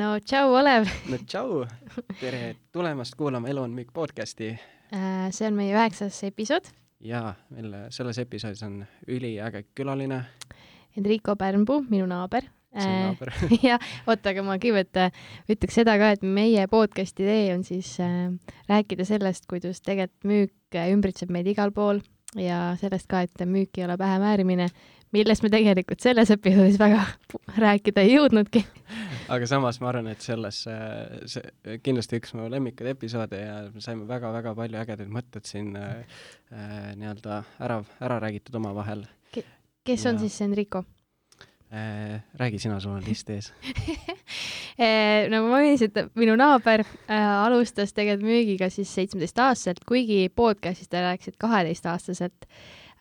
no tšau, Olev no tšau, tere tulemast kuulama Elu on müük podcasti. Äh, see on meie üheksas episood. jaa, meil selles episoodis on üliäge külaline. Enrico Pärnpuu, minu naaber. naaber jah, oota, aga ma kõigepealt äh, ütleks seda ka, et meie podcasti idee on siis äh, rääkida sellest, kuidas tegelikult müük äh, ümbritseb meid igal pool ja sellest ka, et müük ei ole pähemäärimine, millest me tegelikult selles episoodis väga rääkida ei jõudnudki aga samas ma arvan, et selles, see kindlasti üks mu lemmikuid episoode ja me saime väga-väga palju ägedaid mõtteid siin äh, äh, nii-öelda ära, ära räägitud omavahel Ke. kes ja. on siis Enrico äh,? räägi sina, sul on list ees nagu ma mainisin, et minu naaber äh, alustas tegelikult müügiga siis seitsmeteistaastaselt, kuigi podcast'is ta rääkis, et kaheteistaastaselt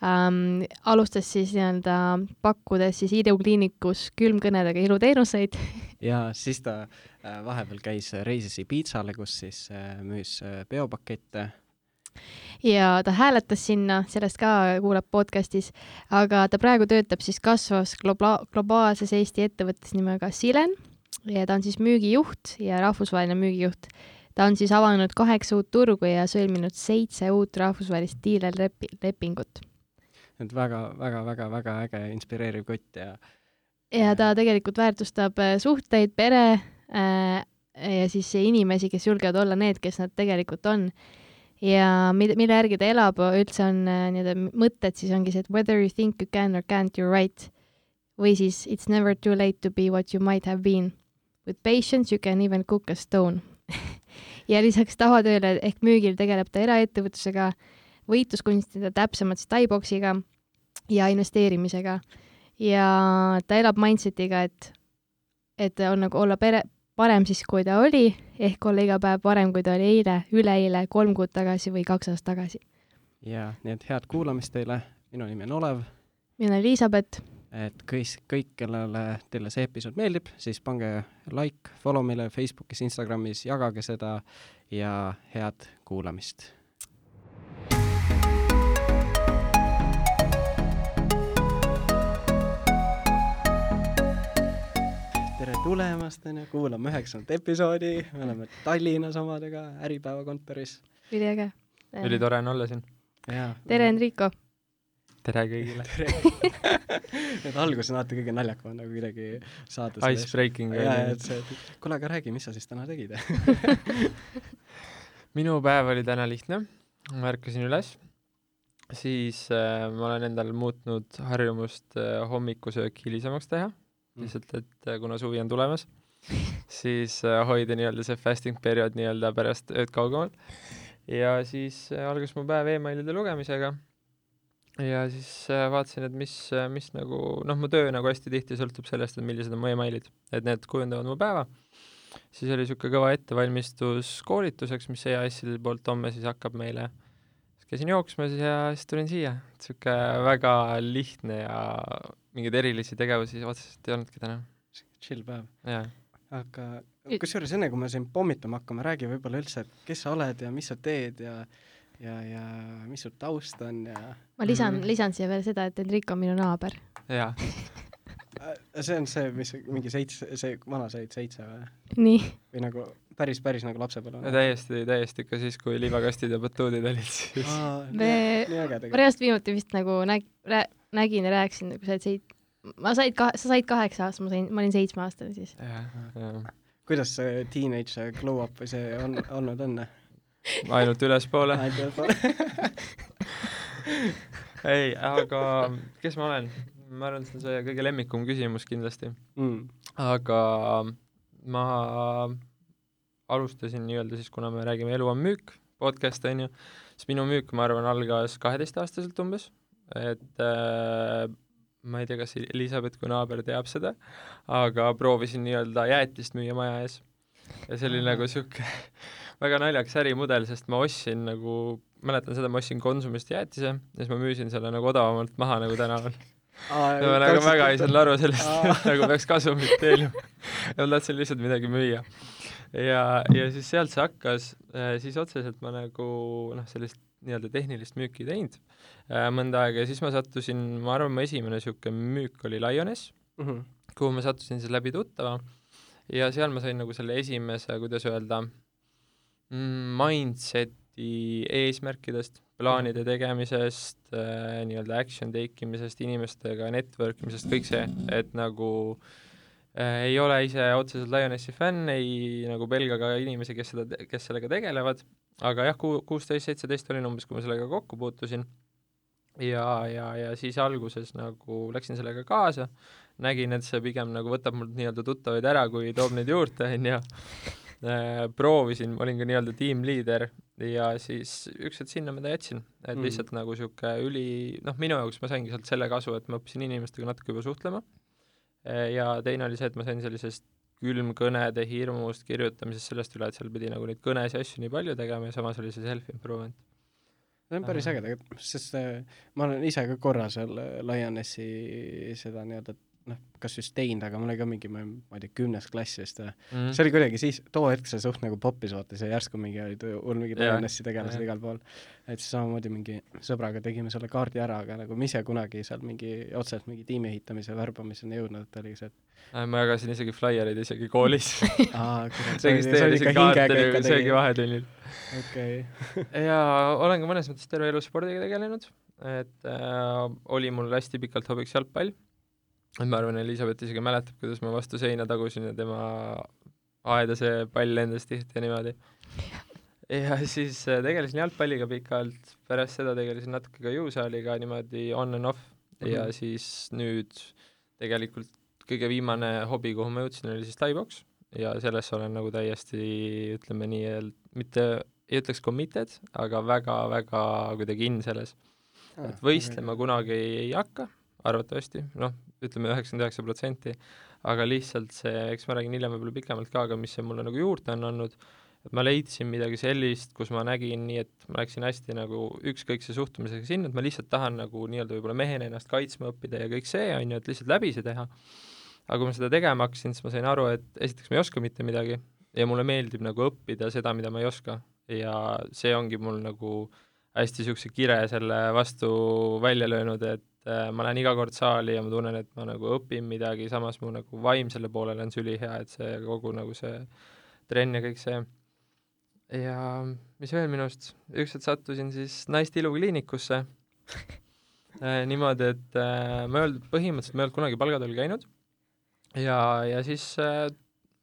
ähm, alustas siis nii-öelda pakkudes siis ilukliinikus külmkõnedega iluteenuseid ja siis ta äh, vahepeal käis, reisis Ibiitsale, kus siis äh, müüs äh, peopakette ja ta hääletas sinna, sellest ka kuulab podcastis, aga ta praegu töötab siis kasvavas globa-, globaalses Eesti ettevõttes nimega Silen ja ta on siis müügijuht ja rahvusvaheline müügijuht. ta on siis avanud kaheksa uut turgu ja sõlminud seitse uut rahvusvahelist diilerlepingut. Et väga-väga-väga-väga äge, inspireeriv kutt ja ja ta tegelikult väärtustab äh, suhteid, pere äh, ja siis inimesi, kes julgevad olla need, kes nad tegelikult on ja mille, mille järgi ta elab, üldse on äh, nii-öelda mõtted, siis ongi see, et whether you think you can or can't, you are right. või siis it's never too late to be what you might have been. With patience you can even cook a stone ja lisaks tavatööle ehk müügil tegeleb ta eraettevõtlusega, võitluskunstide, täpsemalt siis taiboksiga ja investeerimisega. ja ta elab mindsetiga, et, et on nagu olla pere, parem siis, kui ta oli, ehk olla iga päev parem, kui ta oli eile, üleeile, kolm kuud tagasi või kaks aastat tagasi. jaa, nii et head kuulamist teile, minu nimi on Olev. mina olen Elizabeth. et kõik, kõik, kellele teile see episood meeldib, siis pange like, follow meile Facebookis, Instagramis, jagage seda ja head kuulamist tere tulemast, onju, kuulame üheksandat episoodi, me oleme Tallinnas omadega Äripäeva kontoris. üliäge. ülitore on olla siin. tere, Enrico! tere kõigile! Need alguses on alati kõige naljakam nagu kuidagi saada Ice breaking. jaa, et see, et kuule, aga räägi, mis sa siis täna tegid minu päev oli täna lihtne, ma ärkasin üles, siis äh, ma olen endal muutnud harjumust äh, hommikusöök hilisemaks teha. Lihtsalt, et äh, kuna suvi on tulemas, siis äh, hoida nii-öelda see fasting periood nii-öelda pärast ööd kaugemal. ja siis äh, algas mu päev emailide lugemisega. ja siis vaatasin, et mis, mis nagu noh, mu töö nagu hästi tihti sõltub sellest, et millised on mu emailid, et need kujundavad mu päeva. siis oli niisugune kõva ettevalmistus koolituseks, mis EAS-i poolt homme siis hakkab meile käisin jooksmas ja siis tulin siia, niisugune väga lihtne ja mingeid erilisi tegevusi otseselt ei olnudki täna. chill päev. aga kusjuures enne, kui me siin pommitama hakkame, räägi võib-olla üldse, et kes sa oled ja mis sa teed ja ja, ja mis su taust on ja ma lisan mm, -hmm. lisan siia veel seda, et Enrico on minu naaber. jaa äh, see on see, mis mingi seitse, see vana sa olid seitse või? nii. või nagu päris, päris nagu lapsepõlve? täiesti, täiesti ikka siis, kui liivakastid ja batuudid olid siis. me, ma reaalselt viimati vist nagu näg-, nägin ja rääkisin, kui sa olid seit-, ma said ka-, sa said kaheksa aastat, ma sain, ma olin seitsmeaastane siis. kuidas see teenage glow up või see on olnud on? ainult ülespoole. Ainult ülespoole. Ei, aga kes ma olen? ma arvan, et see on see kõige lemmikum küsimus kindlasti. Mm.. aga ma alustasin nii-öelda siis, kuna me räägime Elu on müük, podcast on ju, siis minu müük, ma arvan, algas kaheteistaastaselt umbes et äh, ma ei tea, kas Elizabeth kui naaber teab seda, aga proovisin nii-öelda jäätist müüa maja ees. ja see oli nagu niisugune väga naljakas ärimudel, sest ma ostsin nagu, mäletan seda, ma ostsin Konsumist jäätise ja siis ma müüsin selle nagu odavamalt maha nagu tänaval Aa, ma nagu väga ei saanud aru sellest, et nagu peaks kasumit teenima ja ma tahtsin lihtsalt midagi müüa. Ja, ja siis sealt see hakkas, äh, siis otseselt ma nagu noh, sellist nii-öelda tehnilist müüki teinud äh, mõnda aega. Ja siis ma sattusin, ma arvan, mu esimene niisugune müük oli Lioness mm, -hmm. kuhu ma sattusin siis läbi tuttava. Ja seal ma sain nagu selle esimese, kuidas öelda, mm, mindset'i eesmärkidest, plaanide tegemisest äh,, nii-öelda action take imisest, inimestega network imisest, kõik see, et nagu äh, ei ole ise otseselt Lionessi fänn, ei nagu pelga ka inimesi, kes seda, kes sellega tegelevad, aga jah, ku-, kuusteist, seitseteist olin umbes, kui ma sellega kokku puutusin. Ja, ja, ja siis alguses nagu läksin sellega kaasa, nägin, et see pigem nagu võtab mult nii-öelda tuttavaid ära, kui toob neid juurde, on ju. Äh, proovisin, olin ka nii-öelda tiimliider ja siis üks hetk sinna ma ta jätsin, et Mm. lihtsalt nagu niisugune üli, noh, minu jaoks ma saingi sealt selle kasu, et ma õppisin inimestega natuke juba suhtlema ja teine oli see, et ma sain sellisest külmkõnede hirmust, kirjutamisest, sellest üle, et seal pidi nagu neid kõnes ja asju nii palju tegema ja samas oli see self-improvement. see on päris Äh. äge tegelikult, sest äh, ma olen ise ka korra seal äh, Lionessi seda nii-öelda noh, kas just teinud, aga mul oli ka mingi, ma ei tea, kümnes klass vist või Mm. see oli kuidagi siis, too hetk see suht nagu poppis vaata, see järsku mingi olid hull mingid. Lionessi tegelased igal pool. et siis samamoodi mingi sõbraga tegime selle kaardi ära, aga nagu me ise kunagi seal mingi otseselt mingi tiimi ehitamise värbamiseni jõudnud, et oli see, et ma jagasin isegi flaiereid isegi koolis kaarte hingega nagu okei ja olen ka mõnes mõttes terve elu spordiga tegelenud, et äh, oli mul hästi pikalt hobiks jalgpall. Et ma arvan, Elizabeth isegi mäletab, kuidas ma vastu seina tagusin ja tema aeda see pall lendas tihti ja niimoodi. ja siis äh, tegelesin jalgpalliga pikalt, pärast seda tegelesin natuke ka jõusaaliga niimoodi on and off ja Mhm. siis nüüd tegelikult kõige viimane hobi, kuhu ma jõudsin, oli siis taiboks ja sellesse olen nagu täiesti, ütleme nii, mitte ei ütleks committed, aga väga-väga kuidagi in selles. et võistlema kunagi ei, ei hakka, arvatavasti, noh, ütleme üheksakümmend üheksa protsenti, aga lihtsalt see, eks ma räägin hiljem võib-olla pikemalt ka, aga mis see mulle nagu juurde on andnud, et ma leidsin midagi sellist, kus ma nägin nii, et ma läksin hästi nagu ükskõikse suhtumisega sinna, et ma lihtsalt tahan nagu nii-öelda võib-olla mehena ennast kaitsma õppida ja kõik see, on ju, et lihtsalt läbi see teha. aga kui ma seda tegema hakkasin, siis ma sain aru, et esiteks ma ei oska mitte midagi ja mulle meeldib nagu õppida seda, mida ma ei oska. ja see ongi mul nagu hästi niisuguse kire selle vastu välja löönud, et ma lähen iga kord saali ja ma tunnen, et ma nagu õpin midagi, samas mu nagu vaimsele poolele on see ülihea, et see kogu nagu see trenn ja kõik see. ja mis veel minust, ükskord sattusin siis naiste ilukliinikusse. Äh, niimoodi, et äh, ma ei olnud, põhimõtteliselt ma ei olnud kunagi palgatööl käinud. Ja, ja siis äh,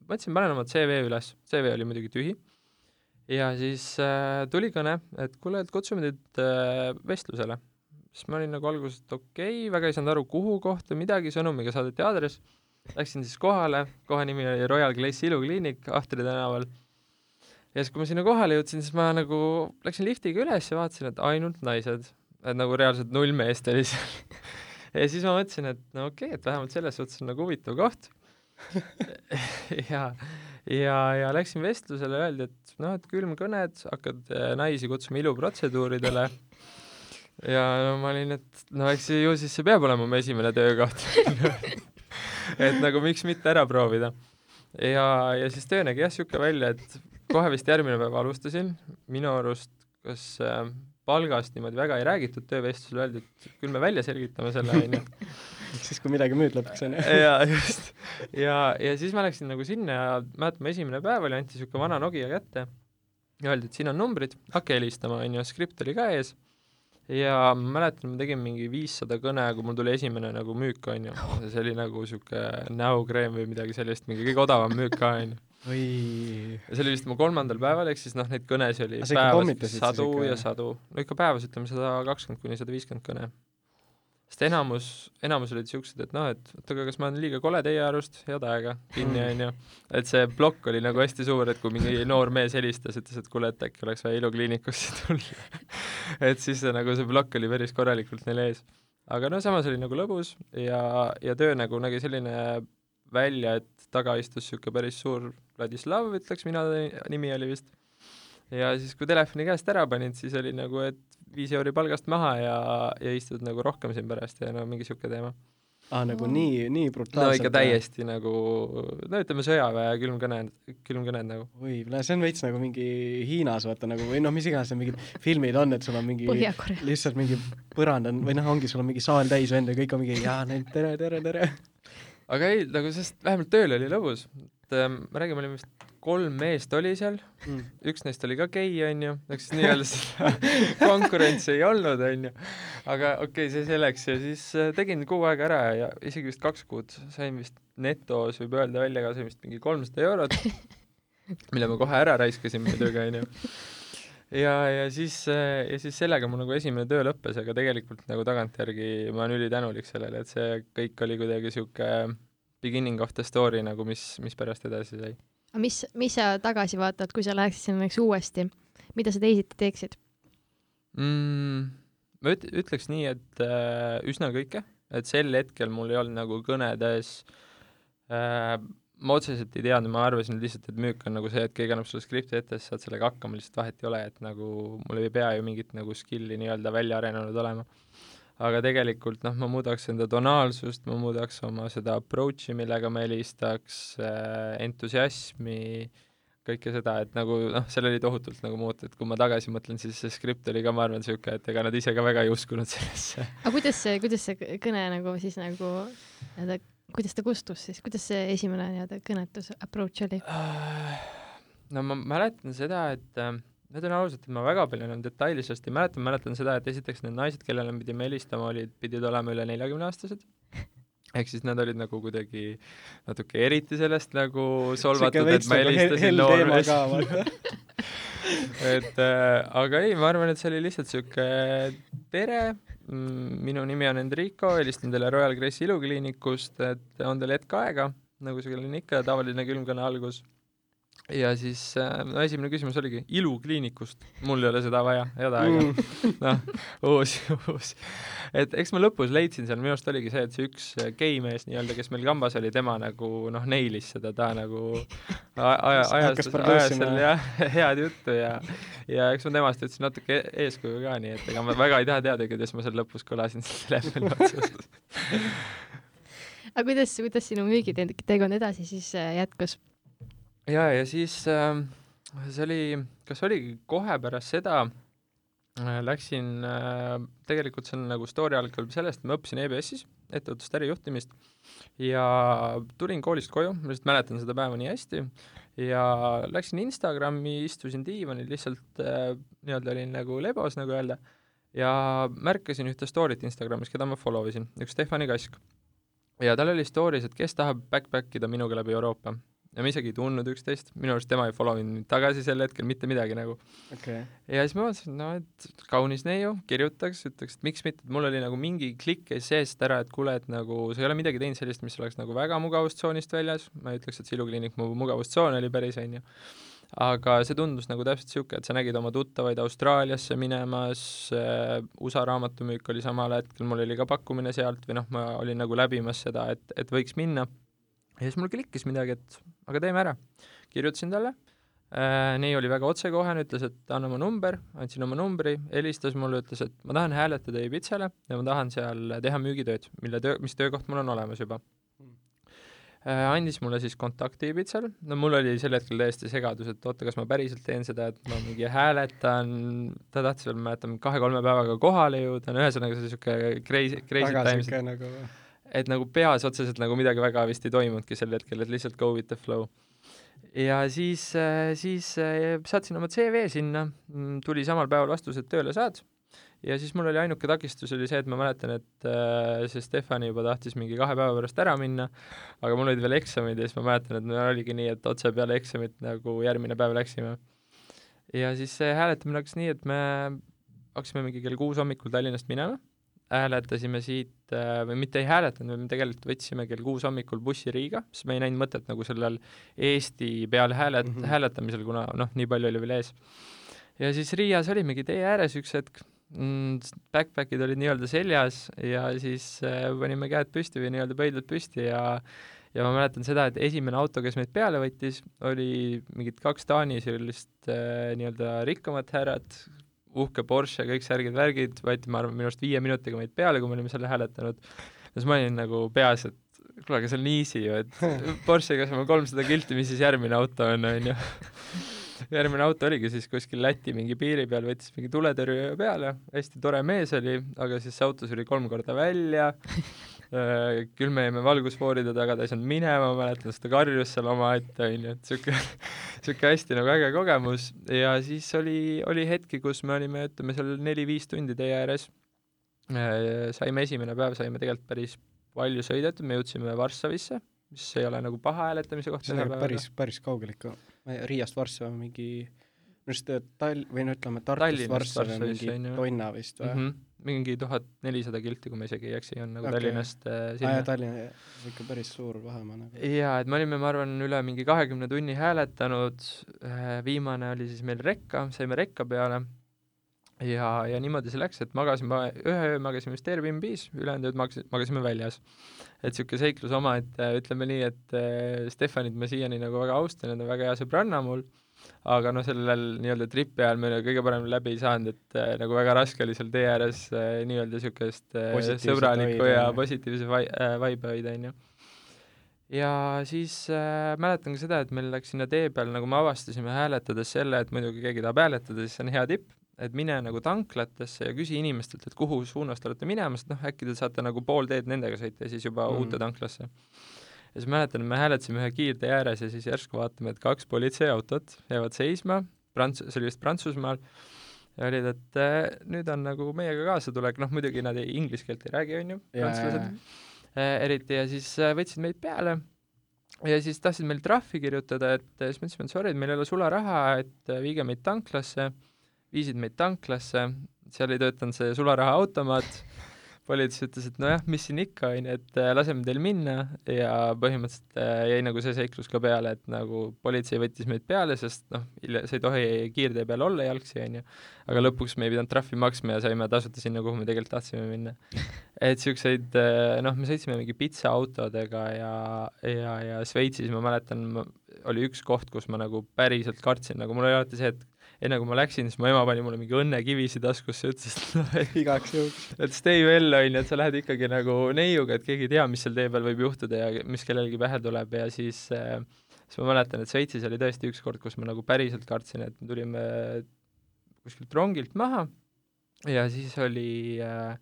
mõtlesin, panen oma CV üles, CV oli muidugi tühi. Ja siis äh, tuli kõne, et kuule, et kutsume teid äh, vestlusele. Siis ma olin nagu alguses, et okei okay,, väga ei saanud aru, kuhu kohta, midagi, sõnumiga saadeti aadress. Läksin siis kohale, koha nimi oli Royal Glace ilukliinik Ahtri tänaval. ja siis, kui ma sinna kohale jõudsin, siis ma nagu läksin liftiga üles ja vaatasin, et ainult naised, et nagu reaalselt null meest oli seal ja siis ma mõtlesin, et no okei okay,, et vähemalt selles suhtes on nagu huvitav koht ja ja, ja läksin vestlusele, öeldi, et noh, et külmkõned, hakkad äh, naisi kutsuma iluprotseduuridele. Ja no ma olin, et no eks ju siis see peab olema mu esimene töökoht et nagu miks mitte ära proovida. ja, ja siis töö nägi jah siuke välja, et kohe vist järgmine päev alustasin, minu arust kas äh, palgast niimoodi väga ei räägitud töövestlusel, öeldi, et küll me välja selgitame selle, onju siis, kui midagi müüd lõpuks on ju. jaa, just. ja, ja siis ma läksin nagu sinna ja mäletan, mu esimene päev oli, anti niisugune vana Nokia kätte ja öeldi, et siin on numbrid, hakka helistama, on ju, skript oli ka ees. Ja ma mäletan, ma tegin mingi viissada kõne, kui mul tuli esimene nagu müük, on ju. see oli nagu niisugune näokreem või midagi sellist, mingi kõige odavam müük ka, on ju. ja see oli vist mu kolmandal päeval, ehk siis noh, neid kõnesid oli päevas sadu ja sadu. no ikka päevas ütleme sada kakskümmend kuni sada viiskümmend kõne sest enamus, enamus olid siuksed, et noh, et oot, aga kas ma olen liiga kole teie arust, head aega, kinni onju. et see plokk oli nagu hästi suur, et kui mingi noor mees helistas, ütles, et kuule, et äkki oleks vaja ilukliinikusse tulla et siis see nagu see plokk oli päris korralikult neil ees. aga no samas oli nagu lõbus ja, ja töö nagu nägi selline välja, et taga istus siuke päris suur Vladislav, ütleks mina, nimi oli vist. ja siis, kui telefoni käest ära panid, siis oli nagu, et viis euri palgast maha ja, ja istud nagu rohkem siin pärast ja no mingi siuke teema. aa, nagu nii, nii no brutaalselt. ikka täiesti nagu, no ütleme sõjaväe külmkõned, külmkõned nagu. oi, see on veits nagu mingi Hiinas vaata nagu või noh, mis iganes need mingid filmid on, et sul on mingi lihtsalt mingi põrand on või noh, ongi, sul on mingi saal täis vende ja kõik on mingi jaa, tere, tere, tere. aga ei, nagu sest vähemalt tööl oli lõbus. äh, me räägime, olime vist kolm meest oli seal. Mm., üks neist oli ka gei, onju, ehk siis nii-öelda seda konkurentsi ei olnud, onju. aga okei okay,, see selleks. Ja siis äh, tegin kuu aega ära ja isegi vist kaks kuud sain vist netos, võib öelda välja ka, sain vist mingi kolmsada eurot, mille ma kohe ära raiskasin muidugi, onju. Ja, ja siis, äh, ja siis sellega mul nagu esimene töö lõppes, aga tegelikult nagu tagantjärgi ma olen ülitänulik sellele, et see kõik oli kuidagi sihuke beginning of the story nagu, mis, mis pärast edasi sai aga mis, mis sa tagasi vaatad, kui sa läheksid sinna näiteks uuesti, mida sa teisiti teeksid? Mm,? ma üt-, ütleks nii, et äh, üsna kõike, et sel hetkel mul ei olnud nagu kõnedes äh, ma otseselt ei teadnud, ma arvasin lihtsalt, et müük on nagu see, et keegi annab sulle skripti ette, siis saad sellega hakkama, lihtsalt vahet ei ole, et nagu mul ei pea ju mingit nagu skill'i nii-öelda välja arenenud olema aga tegelikult noh, ma muudaks enda tonaalsust, ma muudaks oma seda approach'i, millega ma helistaks äh,, entusiasmi, kõike seda, et nagu noh, seal oli tohutult nagu muuta, et kui ma tagasi mõtlen, siis see skript oli ka, ma arvan, niisugune, et ega nad ise ka väga ei uskunud sellesse. aga kuidas see, kuidas see kõne nagu siis nagu nii-öelda, kuidas ta kustus siis, kuidas see esimene nii-öelda kõnetus approach oli? no ma mäletan seda, et äh, ma ütlen ausalt, et ma väga palju enam detaili sellest ei mäleta, ma mäletan seda, et esiteks need naised, kellele me pidime helistama, olid, pidid olema üle neljakümneaastased. ehk siis nad olid nagu kuidagi natuke eriti sellest nagu solvatud, et ma nagu helistasin noormeest. et äh, aga ei, ma arvan, et see oli lihtsalt sihuke tere, mm, minu nimi on Enrico, helistan teile Royal Grace'i ilukliinikust, et on teil hetk aega, nagu on ikka tavaline külmkõne algus ja siis äh, no esimene küsimus oligi ilukliinikust, mul ei ole seda vaja, aega mm. noh, uus, uus. et eks ma lõpus leidsin seal, minu arust oligi see, et see üks äh, geimees nii-öelda, kes meil kambas oli, tema nagu noh, neilis seda, ta nagu aja, ajas, ajas seal jah, head juttu ja ja eks ma temast võtsin natuke e-, eeskuju ka, nii et ega ma väga ei taha teada, kuidas ma seal lõpus kõlasin telefoni otsas aga kuidas, kuidas sinu müügiteekond edasi siis äh, jätkus? Ja, ja siis äh, see oli, kas oligi kohe pärast seda äh, läksin äh,, tegelikult see on nagu story algab sellest, et ma õppisin EBS-is ettevõtlust ärijuhtimist ja tulin koolist koju, ma lihtsalt mäletan seda päeva nii hästi, ja läksin Instagrami, istusin diivanil lihtsalt äh, nii-öelda olin nagu lebos, nagu öelda, ja märkasin ühte story't Instagramis, keda ma follow isin, üks Stefani Kask. ja tal oli story's, et kes tahab backpack ida minuga läbi Euroopa ja me isegi ei tundnud üksteist, minu arust tema ei follow inud mind tagasi sel hetkel mitte midagi nagu. Okay.. ja siis ma mõtlesin, no et kaunis neiu, kirjutaks, ütleks, et miks mitte, et mul oli nagu mingi klikk käis seest ära, et kuule, et nagu sa ei ole midagi teinud sellist, mis oleks nagu väga mugavustsoonist väljas, ma ei ütleks, et see ilukliinik mu mugavustsoon oli päris, on ju, aga see tundus nagu täpselt niisugune, et sa nägid oma tuttavaid Austraaliasse minemas äh,, USA raamatumüük oli samal hetkel, mul oli ka pakkumine sealt või noh, ma olin nagu läbimas seda, et, et võiks minna ja siis mul klikkis midagi, et aga teeme ära. kirjutasin talle äh,, neiu oli väga otsekohene, ütles, et anna oma number, andsin oma numbri, helistas mulle, ütles, et ma tahan hääletada Ibitsale ja ma tahan seal teha müügitööd, mille töö, mis töökoht mul on olemas juba äh,. andis mulle siis kontakti Ibitsal, no mul oli sel hetkel täiesti segadus, et oota, kas ma päriselt teen seda, et ma mingi hääletan, ta tahtis veel, ma mäletan, kahe-kolme päevaga kohale jõuda, no ühesõnaga see niisugune crazy, crazy times. nagu et nagu peas otseselt nagu midagi väga vist ei toimunudki sel hetkel, et lihtsalt go with the flow. ja siis, äh, siis äh, saatsin oma CV sinna, mm, tuli samal päeval vastus, et tööle saad, ja siis mul oli ainuke takistus oli see, et ma mäletan, et äh, see Stefani juba tahtis mingi kahe päeva pärast ära minna, aga mul olid veel eksamid ja siis ma mäletan, et meil oligi nii, et otse peale eksamit nagu järgmine päev läksime. ja siis see hääletamine hakkas nii, et me hakkasime mingi kell kuus hommikul Tallinnast minema hääletasime siit äh, või mitte ei hääletanud, me tegelikult võtsime kell kuus hommikul bussi Riiga, sest me ei näinud mõtet nagu sellel Eesti peal häälet- mm, -hmm. hääletamisel, kuna noh, nii palju oli veel ees. ja siis Riias olimegi tee ääres üks hetk mm,, backpack'id olid nii-öelda seljas ja siis äh, panime käed püsti või nii-öelda pöidlad püsti ja ja ma mäletan seda, et esimene auto, kes meid peale võttis, oli mingid kaks Taani sellist äh, nii-öelda rikkamat härrat, uhke Porsche, kõik särgid-värgid, võeti, ma arvan, minu arust viie minutiga meid peale, kui me olime selle hääletanud. ja siis ma olin nagu peas, et kuule, aga see on easy ju, et Porschega saame kolmsada kilti, mis siis järgmine auto on, on ju. järgmine auto oligi siis kuskil Läti mingi piiri peal, võttis mingi tuletõrjuja peale, hästi tore mees oli, aga siis see auto suri kolm korda välja küll me jäime valgusfooride taga, ta ei saanud minema, ma mäletan, siis ta karjus seal omaette, onju, et siuke, siuke hästi nagu äge kogemus ja siis oli, oli hetki, kus me olime, ütleme seal neli-viis tundi tee ääres. Äh, saime esimene päev, saime tegelikult päris palju sõidetud, me jõudsime Varssavisse, mis ei ole nagu paha hääletamise koht. see on päris, päris kaugel ikka. Riiast Varssava mingi minu arust Tall- või no ütleme Tartust Varssavi mingi tonna vist või mm? -hmm mingi tuhat nelisada kilti, kui ma isegi ei eksi, on nagu okay. Tallinnast äh, sinna ah,. Tallinn, ikka päris suur vahemaa nagu. jaa, et me olime, ma arvan, üle mingi kahekümne tunni hääletanud äh,, viimane oli siis meil rekka, saime rekka peale ja, ja niimoodi see läks, et magasime, ühe öö magasime vist Airbnb-s, ülejäänud ööd magas-, magasime väljas. et niisugune seiklus omaette, ütleme nii, et äh, Stefanit ma siiani nagu väga austan ja ta on väga hea sõbranna mul äh,, aga noh, sellel nii-öelda tripi ajal meil kõige parem läbi ei saanud, et äh, nagu väga raske oli seal tee ääres äh, nii-öelda niisugust äh, sõbralikku ja positiivse vai- äh,, vibe'i hoida, on ju. ja siis äh, mäletan ka seda, et meil läks sinna tee peal, nagu me avastasime hääletades selle, et muidugi keegi tahab hääletada, siis see on hea tipp, et mine nagu tanklatesse ja küsi inimestelt, et kuhu suunas te olete minemas, noh, äkki te saate nagu pool teed nendega sõita ja siis juba mm. uude tanklasse ja siis mäletan, me hääletasime ühe kiirtee ääres ja siis järsku vaatame, et kaks politseiautot jäävad seisma, Prants-, see oli vist Prantsusmaal, ja olid, et äh, nüüd on nagu meiega kaasatulek, noh muidugi nad ei, inglise keelt ei räägi, on ju, prantslased. äh, eriti, ja siis äh, võtsid meid peale. Ja siis tahtsid meile trahvi kirjutada, et siis me ütlesime, et sorry, et meil ei ole sularaha, et äh, viige meid tanklasse, viisid meid tanklasse, seal ei töötanud see sularahaautomaat politsei ütles, et nojah, mis siin ikka, onju, et äh, laseme teil minna ja põhimõtteliselt äh, jäi nagu see seiklus ka peale, et nagu politsei võttis meid peale, sest noh, sa ei tohi kiirtee peal olla jalgsi, onju. aga lõpuks me ei pidanud trahvi maksma ja saime tasuta sinna, kuhu me tegelikult tahtsime minna. et siukseid, äh, noh, me sõitsime mingi pitsaautodega ja, ja, ja Šveitsis ma mäletan, oli üks koht, kus ma nagu päriselt kartsin, nagu mul oli alati see, et enne kui ma läksin, siis mu ema pani mulle mingi õnnekivisid taskusse, ütles, et noh, et igaks juhuks. et stay well, on ju, et sa lähed ikkagi nagu neiuga, et keegi ei tea, mis seal tee peal võib juhtuda ja mis kellelgi pähe tuleb ja siis äh, siis ma mäletan, et Šveitsis oli tõesti üks kord, kus ma nagu päriselt kartsin, et me tulime kuskilt rongilt maha ja siis oli äh,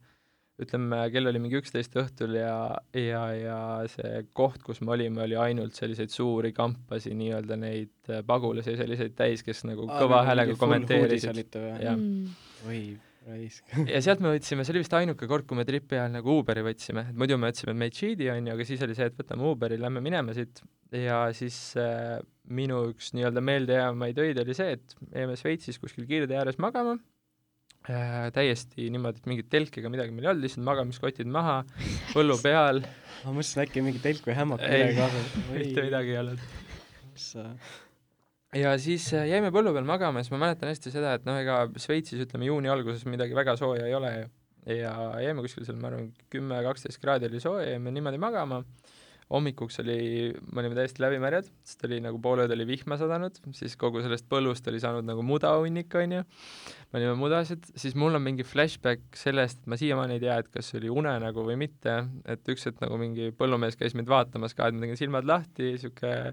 ütleme, kell oli mingi üksteist õhtul ja, ja, ja see koht, kus me olime, oli ainult selliseid suuri kampasi, nii-öelda neid äh, pagulasi, selliseid täis, kes nagu Aa, kõva häälega kommenteerisid. mm.. oi, raisk. ja sealt me võtsime, see oli vist ainuke kord, kui me tripi ajal nagu Uberi võtsime, et muidu me võtsime Medžidi, on ju, aga siis oli see, et võtame Uberi, lähme minema siit. Ja siis äh, minu üks nii-öelda meeldejäävamaid öid oli see, et me jäime Šveitsis kuskil kiirtee ääres magama äh, täiesti niimoodi, et mingit telki ega midagi meil ei olnud, lihtsalt magamiskotid maha, põllu peal. ma mõtlesin äkki mingi telk või hämmak midagi kaasas. mitte midagi ei olnud. mis sa ja siis äh, jäime põllu peal magama ja siis ma mäletan hästi seda, et noh, ega Šveitsis ütleme juuni alguses midagi väga sooja ei ole ju. ja jäime kuskil seal, ma arvan, kümme, kaksteist kraadi oli sooja, jäime niimoodi magama hommikuks oli, me olime täiesti läbimärjad, sest oli nagu pool ööd oli vihma sadanud, siis kogu sellest põllust oli saanud nagu mudahunnik, on ju, me olime mudasid, siis mul on mingi flashback sellest, et ma siiamaani ei tea, et kas see oli unenägu või mitte, et üks hetk nagu mingi põllumees käis meid vaatamas ka, et ma tegin silmad lahti, niisugune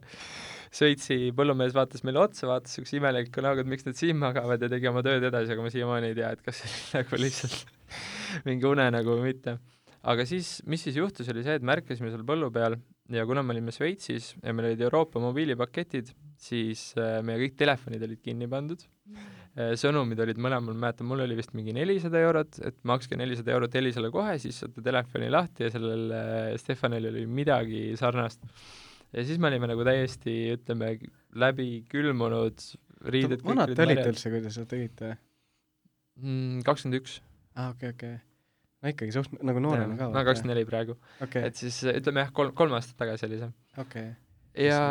sõitsi põllumees vaatas meile otsa, vaatas niisuguse imeliku näoga, et miks nad siin magavad ja tegi oma tööd edasi, aga ma siiamaani ei tea, et kas see oli nagu lihtsalt mingi unenägu või mitte aga siis, mis siis juhtus, oli see, et me ärkasime seal põllu peal ja kuna me olime Šveitsis ja meil olid Euroopa mobiilipaketid, siis äh, meie kõik telefonid olid kinni pandud äh,. sõnumid olid mõlemal, ma mäletan, mul oli vist mingi nelisada eurot, et makske nelisada eurot Elisale kohe, siis saate telefoni lahti ja sellel äh, Stefanil oli midagi sarnast. ja siis me olime nagu täiesti, ütleme, läbi külmunud, riided vanad te olite üldse, kui te seda tegite? Mm, kakskümmend üks. aa, okei, okei no ikkagi suht nagu noorena ka. olen kakskümmend neli praegu okay.. et siis ütleme jah, kolm, kolm aastat tagasi oli see. okei okay. ja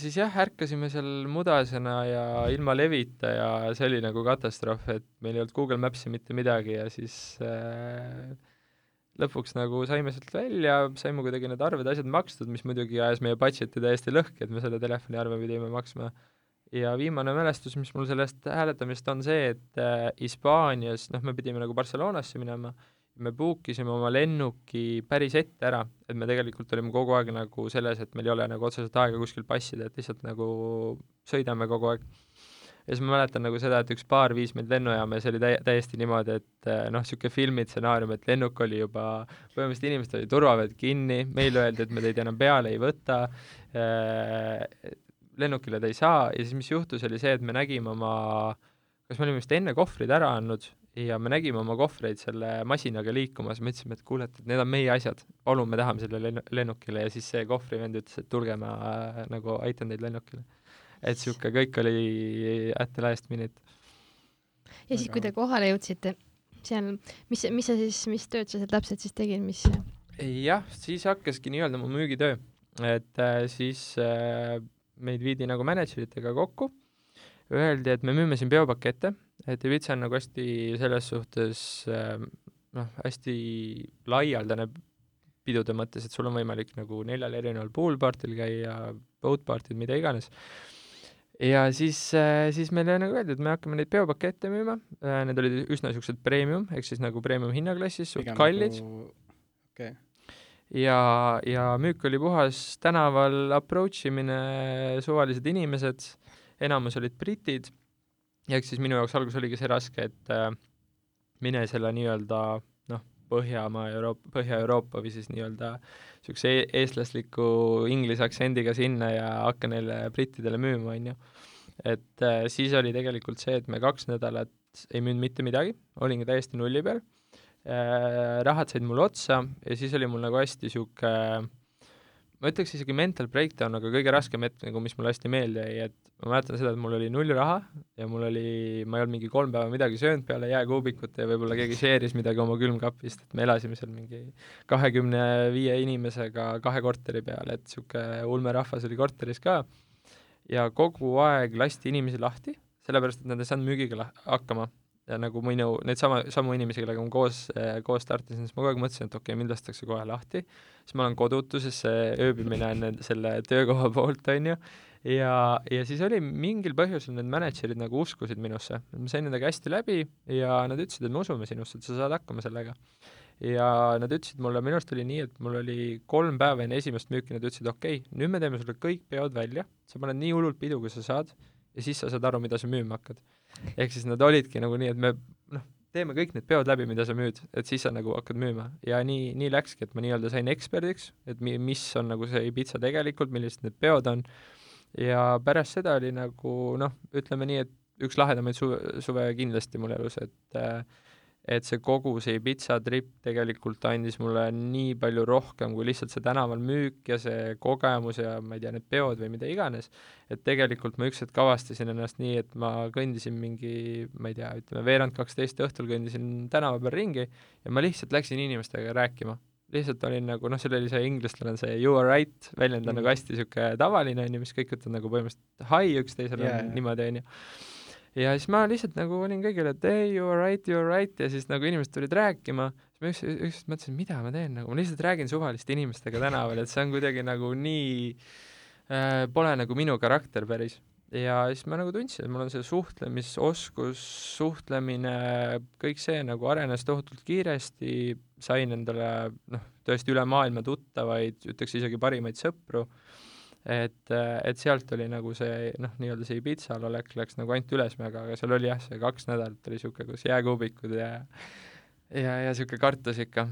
siis, jah, ärkasime seal mudasena ja ilma levita ja see oli nagu katastroof, et meil ei olnud Google Maps'i mitte midagi ja siis äh, lõpuks nagu saime sealt välja, saime kuidagi need arved, asjad makstud, mis muidugi ajas meie budget'i täiesti lõhki, et me selle telefoniarve pidime maksma. ja viimane mälestus, mis mul sellest hääletamist on see, et äh, Hispaanias, noh, me pidime nagu Barcelonasse minema äh,, me book isime oma lennuki päris ette ära, et me tegelikult olime kogu aeg nagu selles, et meil ei ole nagu otseselt aega kuskil passida, et lihtsalt nagu sõidame kogu aeg. ja siis ma mäletan nagu seda, et üks paar viis meid lennujaama ja see oli täi-, täiesti niimoodi, et äh, noh, niisugune filmitsenaarium, et lennuk oli juba, põhimõtteliselt inimestel oli turvavööd kinni, meile öeldi, et me teid enam peale ei võta äh,, lennukile te ei saa ja siis mis juhtus, oli see, et me nägime oma, kas me olime vist enne kohvrid ära andnud ja me nägime oma kohvreid selle masinaga liikumas, mõtlesime, et kuule, et need on meie asjad, palun, me tahame selle lennu-, lennukile. Ja siis see kohvrivend ütles, et tulge, ma äh, nagu aitan teid lennukile. Et niisugune kõik oli at the last minute. ja siis, kui te kohale jõudsite, seal, mis, mis sa siis, mis tööd sa seal täpselt siis tegid, mis? jah, siis hakkaski nii-öelda mu müügitöö, et äh, siis äh, meid viidi nagu mänedžeritega kokku, öeldi, et me müüme siin peopakette, et Ibiza on nagu hästi selles suhtes äh, noh, hästi laialdane pidude mõttes, et sul on võimalik nagu neljal erineval pool party'l käia, boat party'l, mida iganes. Ja siis, äh, siis meile nagu öeldi, et me hakkame neid peopakette müüma, äh, need olid üsna niisugused premium, ehk siis nagu premium hinnaklassis, suht kallid. nagu.... Okay. ja, ja müük oli puhas. Tänaval approach imine, suvalised inimesed, enamus olid britid, ja eks siis minu jaoks alguses oligi see raske, et äh, mine selle nii-öelda noh, Põhjamaa, Euroopa, Põhja-Euroopa või siis nii-öelda niisuguse e eestlasliku inglise aktsendiga sinna ja hakka neile brittidele müüma, on ju. et äh, siis oli tegelikult see, et me kaks nädalat ei müünud mitte midagi, olingi täiesti nulli peal äh,, rahad said mul otsa ja siis oli mul nagu hästi niisugune ma ütleks isegi mental breakdown, aga kõige raskem hetk nagu, mis mulle hästi meelde jäi, et ma mäletan seda, et mul oli null raha ja mul oli, ma ei olnud mingi kolm päeva midagi söönud peale jääkuubikut ja võib-olla keegi share'is midagi oma külmkapist, et me elasime seal mingi kahekümne viie inimesega kahe korteri peal, et niisugune ulmerahvas oli korteris ka, ja kogu aeg lasti inimesi lahti, sellepärast et nad ei saanud müügiga hakkama ja nagu minu, neid sama, samu inimesi, kellega ma koos, koos startisin, siis ma kogu aeg mõtlesin, et okei okay,, mind lastakse kohe lahti, siis ma olen kodutuses, see ööbimine on selle töökoha poolt, on ju, ja, ja siis oli mingil põhjusel need mänedžerid nagu uskusid minusse, ma sain nendega hästi läbi ja nad ütlesid, et me usume sinusse, et sa saad hakkama sellega. ja nad ütlesid mulle, minu arust oli nii, et mul oli kolm päeva enne esimest müüki, nad ütlesid, okei okay,, nüüd me teeme sulle kõik peod välja, sa paned nii hullult pidu, kui sa saad, ja siis sa saad aru, mida sa müüma hakkad. Ehk siis nad olidki nagu nii, et me noh, teeme kõik need peod läbi, mida sa müüd, et siis sa nagu hakkad müüma. ja nii, nii läkski, et ma nii-öelda sain eksperdiks, et mi-, mis on nagu see Ibiza tegelikult, millised need peod on, ja pärast seda oli nagu noh, ütleme nii, et üks lahedamaid suve, suve kindlasti mul elus, et et see kogu see Ibiza trip tegelikult andis mulle nii palju rohkem kui lihtsalt see tänaval müük ja see kogemus ja ma ei tea, need peod või mida iganes, et tegelikult ma üks hetk avastasin ennast nii, et ma kõndisin mingi, ma ei tea, ütleme veerand kaksteist õhtul kõndisin tänava peal ringi ja ma lihtsalt läksin inimestega rääkima lihtsalt olin nagu noh, seal oli see inglastel on see you are right väljend on mm. nagu hästi niisugune tavaline, on ju, mis kõik ütlevad nagu põhimõtteliselt hi üksteisele yeah, niimoodi, on ju. Ja siis ma lihtsalt nagu olin kõigile, et hey, you are right, you are right. Ja siis nagu inimesed tulid rääkima, siis ma üks, ükskord mõtlesin, mida ma teen nagu, ma lihtsalt räägin suvaliste inimestega tänaval, et see on kuidagi nagu nii äh,, pole nagu minu karakter päris. Ja siis ma nagu tundsin, et mul on see suhtlemisoskus, suhtlemine, kõik see nagu arenes tohutult kiiresti, sain endale noh, tõesti üle maailma tuttavaid, ütleks isegi parimaid sõpru, et, et sealt oli nagu see noh, nii-öelda see Ibizal olek läks nagu ainult ülesmäge, aga seal oli jah, see kaks nädalat oli niisugune, kus jääkuubikud ja ja, ja niisugune kartus ikka